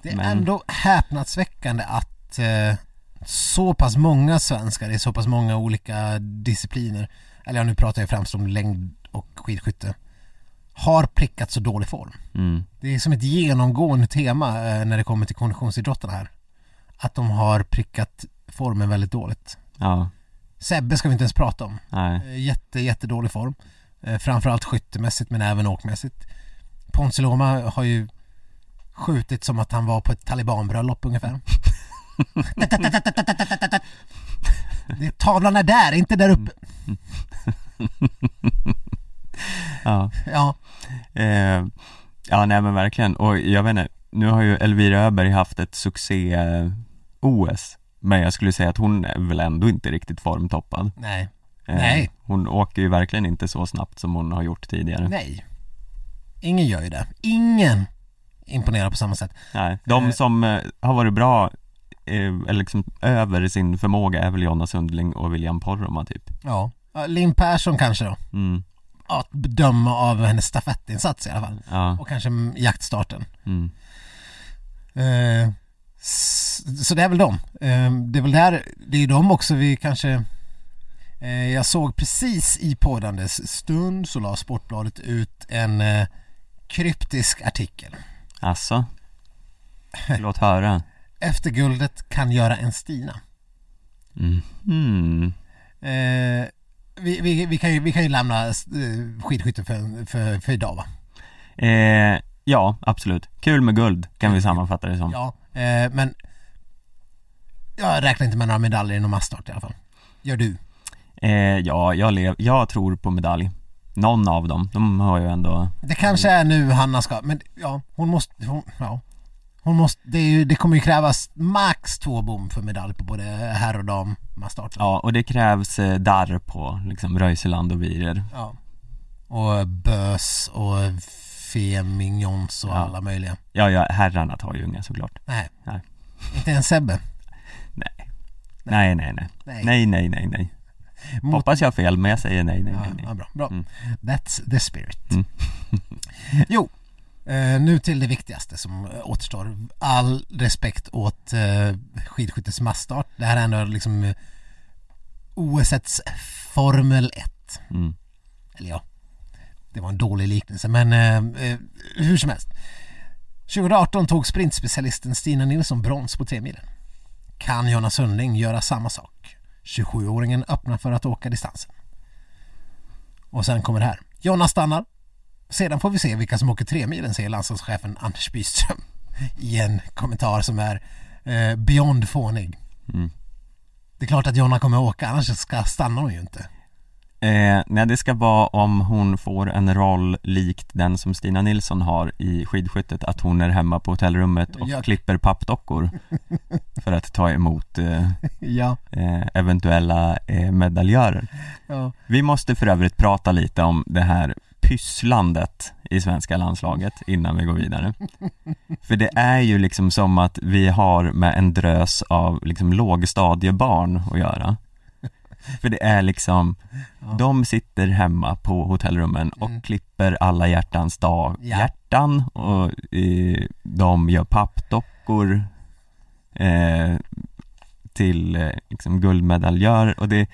Det är Men- ändå häpnadsväckande att eh, så pass många svenskar i så pass många olika discipliner, eller ja, nu pratar jag främst om längd och skidskytte, har prickat så dålig form. Mm, Det är som ett genomgående tema eh, när det kommer till konditionsidrotterna här. Att de har prickat formen väldigt dåligt. ja, Sebbe ska vi inte ens prata om. nej, Eh, Jätte, jättedålig form. Eh, Framförallt skyttemässigt men även åkmässigt. Ponce Loma har ju skjutit som att han var på ett talibanbröllop ungefär. *laughs* Det, tavlan är där, inte där uppe. ja. Ja, Eh, ja, nej men verkligen. Och jag vet inte, nu har ju Elvira Öberg haft ett succé-OS. Men jag skulle säga att hon är väl ändå inte riktigt formtoppad. nej, Eh, Nej. Hon åker ju verkligen inte så snabbt som hon har gjort tidigare. nej. Ingen gör ju det. Ingen imponerar på samma sätt. Nej, de Eh. som eh, har varit bra, eh, liksom över sin förmåga är väl Jonna Sundling och William Poromaa typ. Ja. Linn Persson kanske då. Mm, Att bedöma av hennes stafettinsats i alla fall. ja, Och kanske jaktstarten. mm, Eh, så det är väl dem. Eh, det är väl där, det är dem också vi kanske eh, Jag såg precis i poddandes stund så la Sportbladet ut en eh, kryptisk artikel. alltså. Låt höra. *laughs* Efter guldet kan göra en Stina. Mm. Mm. Eh, vi, vi, vi, kan ju, vi kan ju lämna skidskytte för, för, för idag va? Eh, ja, absolut. Kul med guld kan vi sammanfatta det som. Ja, eh, men jag räknar inte med några medaljer inom massstart i alla fall. Gör du? Eh, ja, jag, lev, jag tror på medalj. Någon av dem, de har ju ändå Det kanske är nu Hanna ska, men ja, hon måste, hon, ja. Hon måste, det, ju, det kommer ju krävas max två bom för medalj på både herr och dam massstart. Ja, och det krävs eh, darr på liksom Röiseland och Wierer. Ja. Och Bös och Femignons och Ja. alla möjliga. Ja, ja, herrarna tar ju inga såklart. Nej. Nej. Inte ens Sebbe. Nej. Nej, nej, nej. Nej. Nej, nej, nej, nej. Mot- Hoppas jag har fel, men jag säger nej, nej, Ja, nej, nej. ja, bra. bra. Mm. That's the spirit. Mm. *laughs* *laughs* jo, eh, nu till det viktigaste som återstår. All respekt åt eh, skidskyttets massstart. Det här är ändå liksom eh, OSets Formel 1. Mm. Eller ja, det var en dålig liknelse men eh, eh, hur som helst. 2018 tog sprintspecialisten Stina Nilsson brons på tremilen. Kan Jonna Sundling göra samma sak? 27-åringen öppnar för att åka distansen. Och sen kommer det här. Jonna stannar. Sedan får vi se vilka som åker tremilen säger landslagschefen Anders Byström i en kommentar som är eh, beyond fånig. Mm. Det är klart att Jonna kommer åka annars ska stannar hon ju inte. Eh, nej, det ska vara om hon får en roll likt den som Stina Nilsson har i skidskyttet, att hon är hemma på hotellrummet och Ja. klipper pappdockor *laughs* för att ta emot eh, Ja. eh, eventuella eh, medaljörer. ja. Vi måste för övrigt prata lite om det här pysslandet i svenska landslaget innan vi går vidare. *laughs* För det är ju liksom som att vi har med en drös av liksom lågstadiebarn att göra. *laughs* För det är liksom, Ja. de sitter hemma på hotellrummen och Mm. klipper alla hjärtans dag, Ja. hjärtan och eh, de gör pappdockor eh, till eh, liksom guldmedaljör och det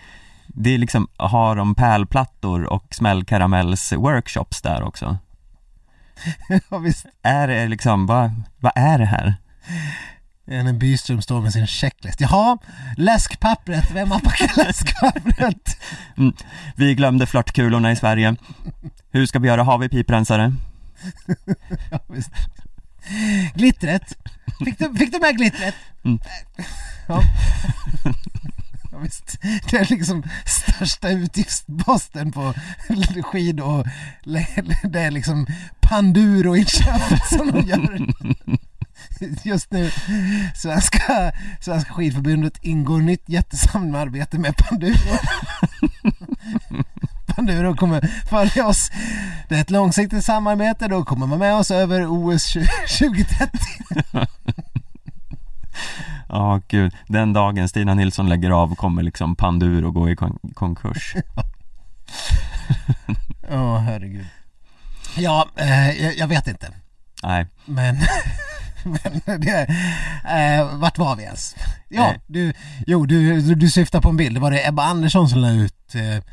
det är liksom, har de pärlplattor och smällkaramells-workshops där också? *laughs* ja visst. Är det liksom, vad, vad är det här? När Byström står med sin checklist. Jaha, läskpappret, vem har packat *laughs* läskpappret? Vi glömde flörtkulorna i Sverige Hur ska vi göra? Har vi piprensare? *laughs* Ja, visst. Glittret. Fick du, fick du med glittret? Mm. *laughs* Ja. ja visst. Det är liksom största utgiftsposten på skid och det är liksom Panduro-inköpet som de gör. *laughs* Just nu, Svenska, Svenska skidförbundet ingår nytt jättesamarbete med Panduro. *laughs* Panduro kommer följa oss. Det är ett långsiktigt samarbete, då kommer man med oss över OS 2030. *laughs* Ja, gud. Den dagen Stina Nilsson lägger av kommer liksom Panduro gå i kon- konkurs Ja, herregud. Ja, eh, jag, jag vet inte. Nej, Men, men det, eh, vart var vi ens? Ja, Nej. du, jo, du, du, du syftar på en bild. Det var det Ebba Andersson som la ut eh,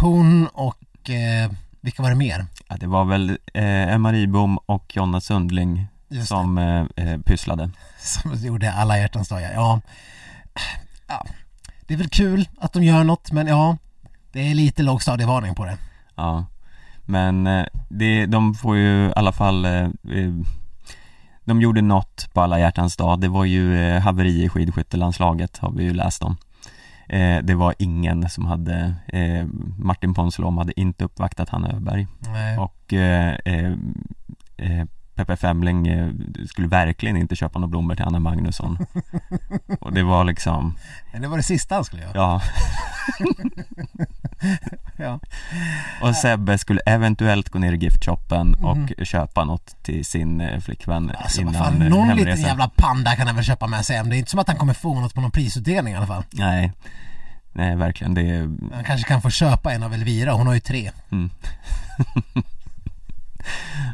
hon och eh, vilka var det mer? ja, det var väl eh, Emma Ribom och Jonna Sundling som eh, eh, pysslade som gjorde alla hjärtans dag. Ja. ja, det är väl kul att de gör något, men ja, det är lite lågstadievarning på det. Ja, men eh, det, de får ju i alla fall eh, eh, De gjorde något på alla hjärtans dag. Det var ju eh, haveri i skidskyttelandslaget har vi ju läst om. Eh, Det var ingen som hade eh, Martin Ponsiluom hade inte uppvaktat Hanna Öberg. Nej. och eh, eh, eh, Peppe Femling skulle verkligen inte köpa några blommor till Anna Magnusson. *laughs* Och det var liksom, det var det sista han skulle göra. ja *laughs* *laughs* Ja. Och Sebbe skulle eventuellt gå ner i giftshoppen och Mhm. köpa något till sin eh, flickvän Alltså innan fan, någon liten hemresan. jävla panda kan han väl köpa med sig hem. Det är inte som att han kommer få något på någon prisutdelning i alla fall. Nej, nej verkligen det är, Han kanske kan få köpa en av Elvira, hon har ju tre. mm. *laughs*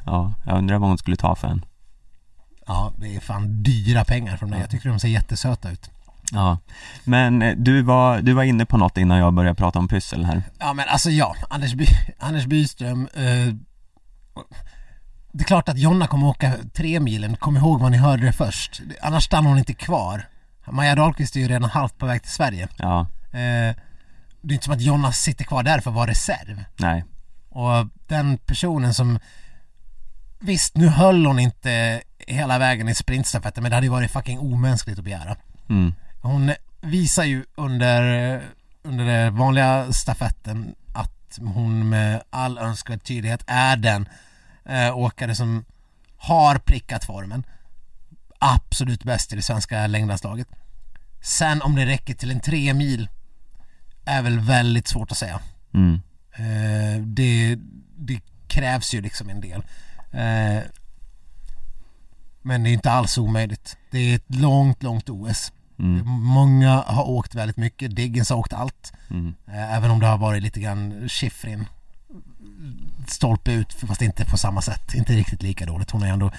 Ja, jag undrar vad hon skulle ta för en Ja, det är fan dyra pengar från mig. Jag tycker de ser jättesöta ut. Ja, men eh, du var, du var inne på något innan jag började prata om pyssel här Ja men alltså ja, Anders, By Anders Byström eh, Det är klart att Jonna kommer åka tre milen, kom ihåg vad ni hörde det först. Annars stannar hon inte kvar. Maja Dahlqvist är ju redan halvt på väg till Sverige. Ja, Eh, det är inte som att Jonas sitter kvar där för att vara reserv. Nej, Och den personen som Visst, nu höll hon inte hela vägen i sprintstafetten men det hade ju varit fucking omänskligt att begära. mm, Hon visar ju under, under den vanliga stafetten att hon med all önskvärd tydlighet är den eh, åkare som har prickat formen. Absolut bäst i det svenska längdlandslaget. Sen om det räcker till en tre mil är väl väldigt svårt att säga. mm, Eh, det, det krävs ju liksom en del. Eh, men det är inte alls omöjligt. Det är ett långt, långt OS. Mm, Många har åkt väldigt mycket. Diggins har åkt allt. mm, Eh, även om det har varit lite grann Schifrin stolpe ut fast inte på samma sätt. Inte riktigt lika dåligt. Hon har ju ändå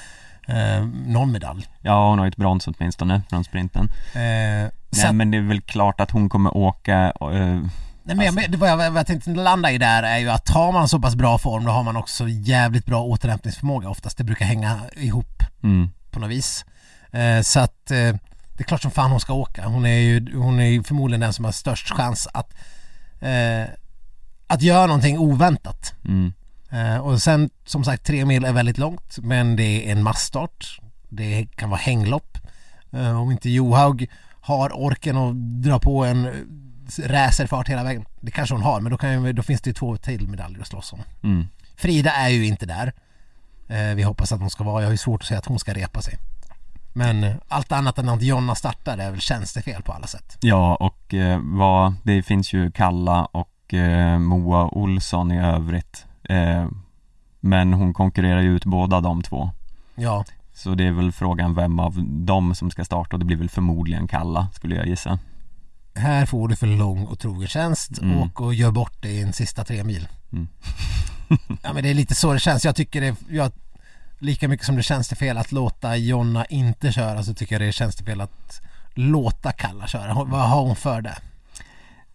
eh, någon medalj. Ja, hon har ju ett brons åtminstone från sprinten Eh, Nej sen- men det är väl klart att hon kommer åka och, eh, Nej, men jag, det vad jag, vad jag tänkte landa i där är ju att har man så pass bra form då har man också jävligt bra återhämtningsförmåga oftast. Det brukar hänga ihop mm, på något vis. Eh, så att eh, det är klart som fan hon ska åka. Hon är ju hon är förmodligen den som har störst chans att eh, att göra någonting oväntat. mm, Eh, och sen som sagt tre mil är väldigt långt men det är en massstart. Det kan vara hänglopp. Eh, om inte Johaug har orken att dra på en eh, racerfart hela vägen. Det kanske hon har men då, kan då finns det ju två till medaljer att slåss om. mm, Frida är ju inte där. Eh, vi hoppas att hon ska vara. Jag har ju svårt att säga att hon ska repa sig. Men allt annat än att Jonna startar är väl tjänstefel på alla sätt. Ja och eh, vad, det finns ju Kalla och eh, Moa Olsson i övrigt eh, Men hon konkurrerar ju ut båda de två Ja, Så det är väl frågan vem av dem som ska starta och det blir väl förmodligen Kalla skulle jag gissa här får du för lång och trogen tjänst. Mm. Åk och gör bort det i en sista tre mil. Mm. ja men det är lite så det känns. Jag tycker det, jag, lika mycket som det känns det fel att låta Jonna inte köra så tycker jag det känns det fel att låta Kalla köra. Vad har hon för det?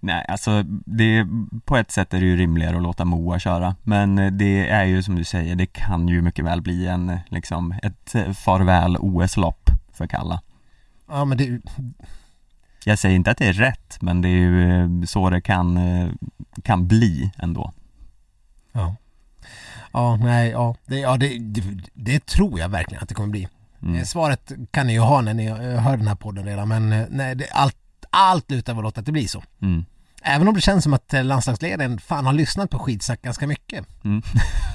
Nej alltså det, på ett sätt är det ju rimligare att låta Moa köra Men eh, det är ju som du säger, det kan ju mycket väl bli en eh, liksom ett eh, farväl OS-lopp för Kalla Ja men det, Jag säger inte att det är rätt men det är ju så det kan, kan bli ändå ja. Ja, nej, ja. Det, ja det, det, det tror jag verkligen att det kommer bli. mm. Eh, Svaret kan ni ju ha när ni eh, hör den här podden redan men eh, nej, det, allt, allt lutar väl åt att det blir så. Mm. Även om det känns som att landslagsledaren fan har lyssnat på skitsnack ganska mycket. Mm.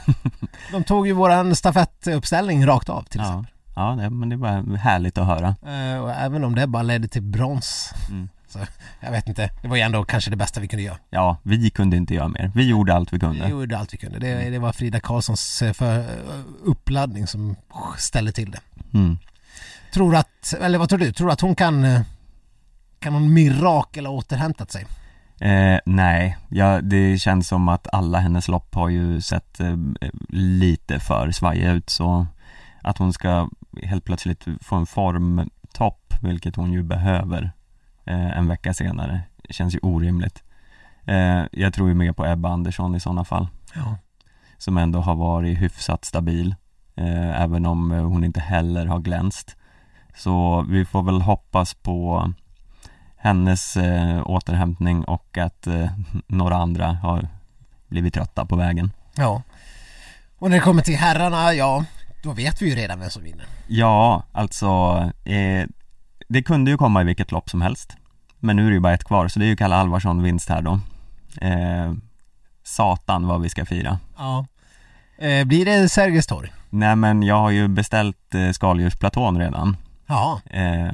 *laughs* De tog ju våran stafettuppställning rakt av till Ja, exempel. ja det, men det var härligt att höra och även om det bara ledde till brons. Mm. Så jag vet inte, det var ju ändå kanske det bästa vi kunde göra. Ja, vi kunde inte göra mer, vi gjorde allt vi kunde Vi gjorde allt vi kunde. Det, det var Frida Karlssons eh, för, eh, uppladdning som ställde till det. mm. Tror att, eller vad tror du? Tror du att hon kan eh, kan hon mirakel ha återhämtat sig? eh, Nej, ja, det känns som att alla hennes lopp har ju sett eh, lite för svajiga ut så att hon ska helt plötsligt få en formtopp, vilket hon ju behöver eh, en vecka senare, känns ju orimligt eh, Jag tror ju mer på Ebba Andersson i sådana fall Ja. som ändå har varit hyfsat stabil eh, även om eh, hon inte heller har glänst så vi får väl hoppas på hennes eh, återhämtning och att eh, några andra har blivit trötta på vägen Ja. Och när det kommer till herrarna, ja, då vet vi ju redan vem som vinner. Ja, alltså eh, det kunde ju komma i vilket lopp som helst men nu är det ju bara ett kvar så det är ju Kalle Alvarsson vinst här då eh, Satan vad vi ska fira Ja. Eh, blir det Sergels torg? Nej men jag har ju beställt eh, skaldjursplatån redan Ja. eh,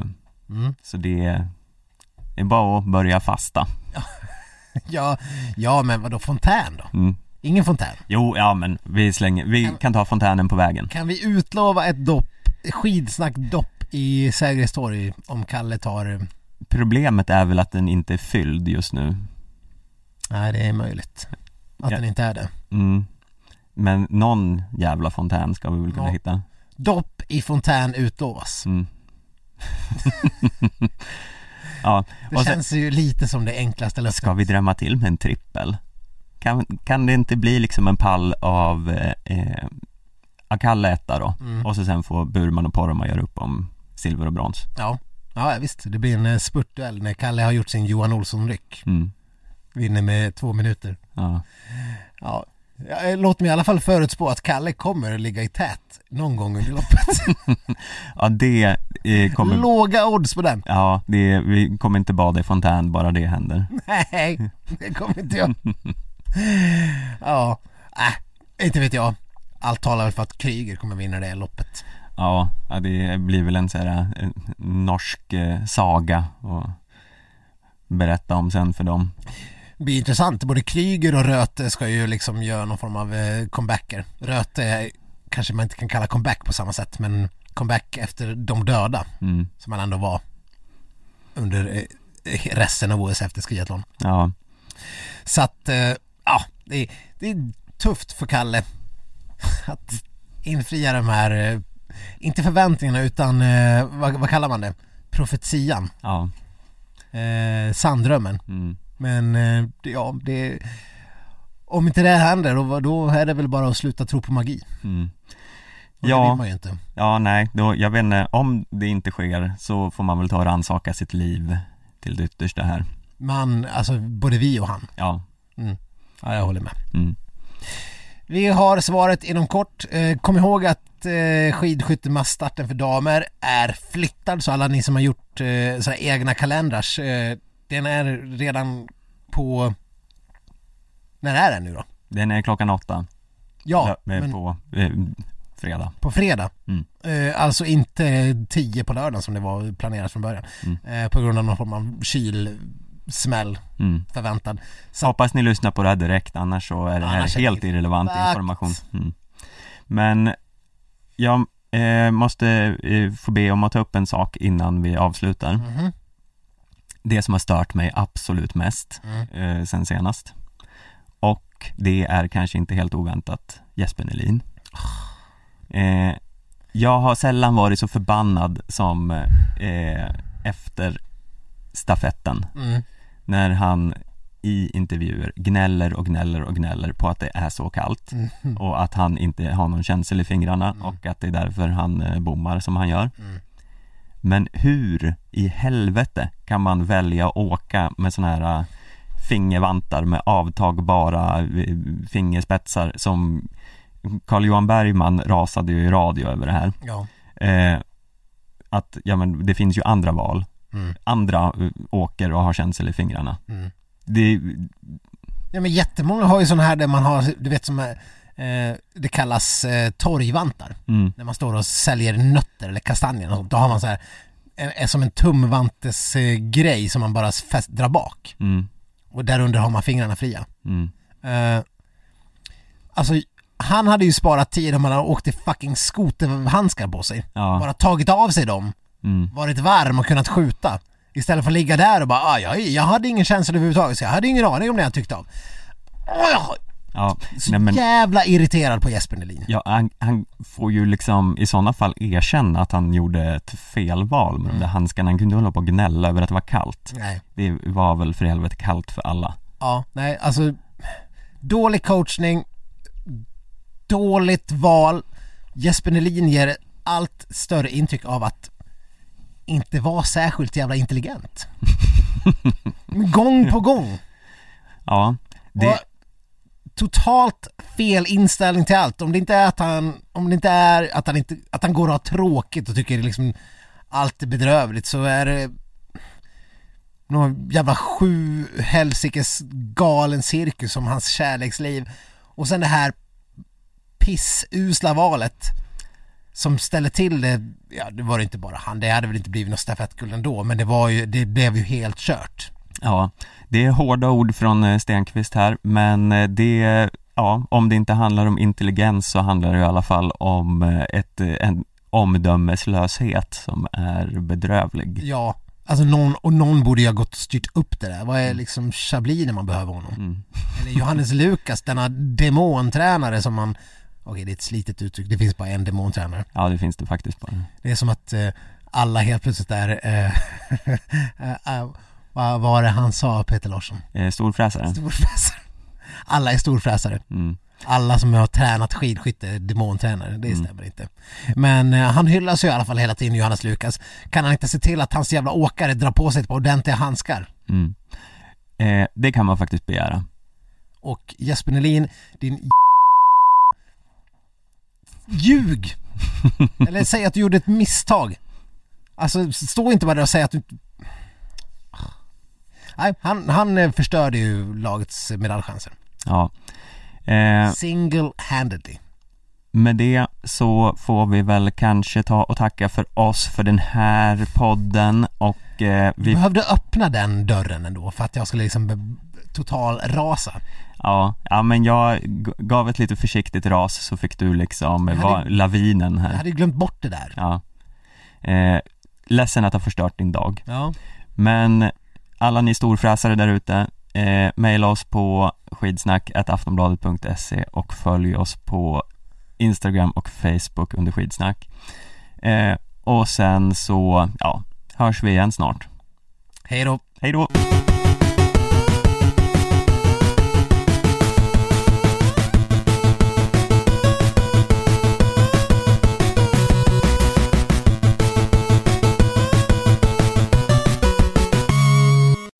Mm. Så det är bara att börja fasta *laughs* Ja, ja men vadå fontän då? mm. Ingen fontän? Jo, ja men vi slänger, vi kan ta fontänen på vägen Kan vi utlova ett dopp, skidsnack-dopp i Sergels torg om Kalle tar... eh, Problemet är väl att den inte är fylld just nu Nej, det är möjligt. Att Ja. den inte är det. mm. Men någon jävla fontän ska vi väl kunna Ja. hitta Dopp i fontän utlovas. mm. *laughs* Ja, Det sen, känns ju lite som det enklaste löftet. ska vi drämma till med en trippel? Kan, kan det inte bli liksom en pall av eh, eh, Akalle etta då? Mm. Och så sen får Burman och Poromaa göra upp om silver och brons Ja. ja, visst. Det blir en eh, spurtduell när Kalle har gjort sin Johan Olsson-ryck. mm. vinner med två minuter. Ja. Ja, Ja, låt mig i alla fall förutspå att Kalle kommer att ligga i tät någon gång under loppet. *laughs* ja, det eh, kommer... Låga odds på den. Ja, det, vi kommer inte bada i fontän bara det händer. Nej, det kommer inte jag. *laughs* Ja, äh, inte vet jag. Allt talar väl för att Kryger kommer vinna det loppet. Ja, det blir väl en sån här en norsk eh, saga och berätta om sen för dem. Det blir intressant. Både Kryger och Röte ska ju liksom göra någon form av eh, comebacker. Röte kanske man inte kan kalla comeback på samma sätt men comeback efter de döda Mm. som man ändå var under eh, resten av OS efter skiathlon. Ja, Så att, eh, ja, det är, det är tufft för Kalle att infria de här, eh, inte förväntningarna utan, eh, vad, vad kallar man det? Profetian, ja, eh, sanddrömmen. mm. Men eh, ja, det om inte det händer då, då är det väl bara att sluta tro på magi. Mm. Ja. det vill man ju inte. Ja, nej, då, jag vet inte, om det inte sker så får man väl ta och rannsaka sitt liv till det yttersta här. Man, alltså både vi och han. Ja, Ja, jag håller med. mm. Vi har svaret inom kort. Eh, kom ihåg att eh, skidskyttemasstarten för damer är flyttad så alla ni som har gjort eh, såna egna kalendrar, eh, den är redan på... När är den nu då? Den är klockan åtta Ja, Ja, men på eh, fredag. på fredag. Mm. Eh, alltså inte 10 på lördagen som det var planerat från början. Mm. Eh, på grund av någon form av kylsmäll Mm. förväntad. Så hoppas ni lyssnar på det här direkt, annars så är det här helt irrelevant information. Mm. Men jag eh, måste eh, få be om att ta upp en sak innan vi avslutar. Mhm. Det som har stört mig absolut mest Mm. eh, sen senast. Och det är kanske inte helt oväntat Jesper Nelin. Eh, jag har sällan varit så förbannad som eh, efter stafetten Mm. när han i intervjuer gnäller och gnäller och gnäller på att det är så kallt Mm. och att han inte har någon känsel i fingrarna Mm. och att det är därför han eh, bommar som han gör. Mm. Men hur i helvete kan man välja att åka med såna här eh, fingervantar med avtagbara eh, fingerspetsar som Carl-Johan Bergman rasade ju i radio över det här. Ja. Eh, att, ja men det finns ju andra val. Mm. Andra åker och har känsel i fingrarna. Det, Ja men jättemånga har ju sådana här där man har, du vet som är, eh, det kallas eh, torgvantar. mm, När man står och säljer nötter eller kastanjer och sånt. Då har man så här, en, en, som en tumvantes eh, grej som man bara fäst, drar bak. mm, Och där under har man fingrarna fria. mm, Eh, alltså han hade ju sparat tid om han hade åkt i fucking skoterhandskar på sig. ja, Bara tagit av sig dem, mm, varit varm och kunnat skjuta. Istället för att ligga där och bara ah, jag, jag hade ingen känsla överhuvudtaget så jag hade ingen aning om det jag tyckte. Åh, jag ja, så nej men jävla irriterad på Jesper Nelin. Ja, han, han får ju liksom i sådana fall erkänna att han gjorde ett felval med de där handskarna. Han kunde hålla på och gnälla över att det var kallt. Nej. Det var väl för helvete kallt för alla. Ja, nej alltså dålig coachning, dåligt val. Jesper Nelin ger allt större intryck av att inte vara särskilt jävla intelligent. *laughs* gång på gång. Ja, det, Och totalt fel inställning till allt. Om det inte är att han, om det inte är att han inte, att han går och har tråkigt och tycker liksom allt är bedrövligt så är det någon jävla sju helsikes galen cirkus som hans kärleksliv och sen det här pissusla valet som ställer till det, ja det var det inte bara han, det hade väl inte blivit något stafettguld ändå men det var ju, det blev ju helt kört. ja, det är hårda ord från eh, Stenqvist här, men eh, det, ja, om det inte handlar om intelligens så handlar det i alla fall om eh, ett, en omdömeslöshet som är bedrövlig. Ja, alltså någon, och någon borde ju ha gått och styrt upp det där. Vad är liksom Chablis när man behöver honom? Mm. Eller Johannes Lukas, denna demontränare som man Okej, det är ett slitet uttryck, det finns bara en demontränare. Ja, det finns det faktiskt bara. Det är som att eh, alla helt plötsligt är, eh, *laughs* eh, vad var det han sa, Peter Larsson? Eh, storfräsare. Storfräsare. Alla är storfräsare. Mm. Alla som har tränat skidskytte är demontränare, det Mm. stämmer inte. Men eh, han hyllas ju i alla fall hela tiden, Johannes Lukas. Kan han inte se till att hans jävla åkare drar på sig ett par ordentliga handskar? Mm. Eh, det kan man faktiskt begära. Och Jesper Nelin, din Ljug! Eller säg att du gjorde ett misstag. Alltså stå inte bara där och säg att du. Nej, han, han eh, förstörde ju lagets medaljchanser. Ja. Eh, Single-handedly. med det så får vi väl kanske ta och tacka för oss för den här podden och eh, Vi vi, behövde öppna den dörren ändå för att jag skulle liksom total rasa. ja, ja men jag gav ett lite försiktigt ras så fick du liksom hade- vara lavinen Jag här. hade ju glömt bort det där. Ja. Eh, ledsen att ha förstört din dag. Ja. Men alla ni storfräsare där ute, eh, mejla oss på skidsnack.aftonbladet.se och följ oss på Instagram och Facebook under skidsnack. Eh, och sen så, ja, hörs vi igen snart. Hej då. Hej då!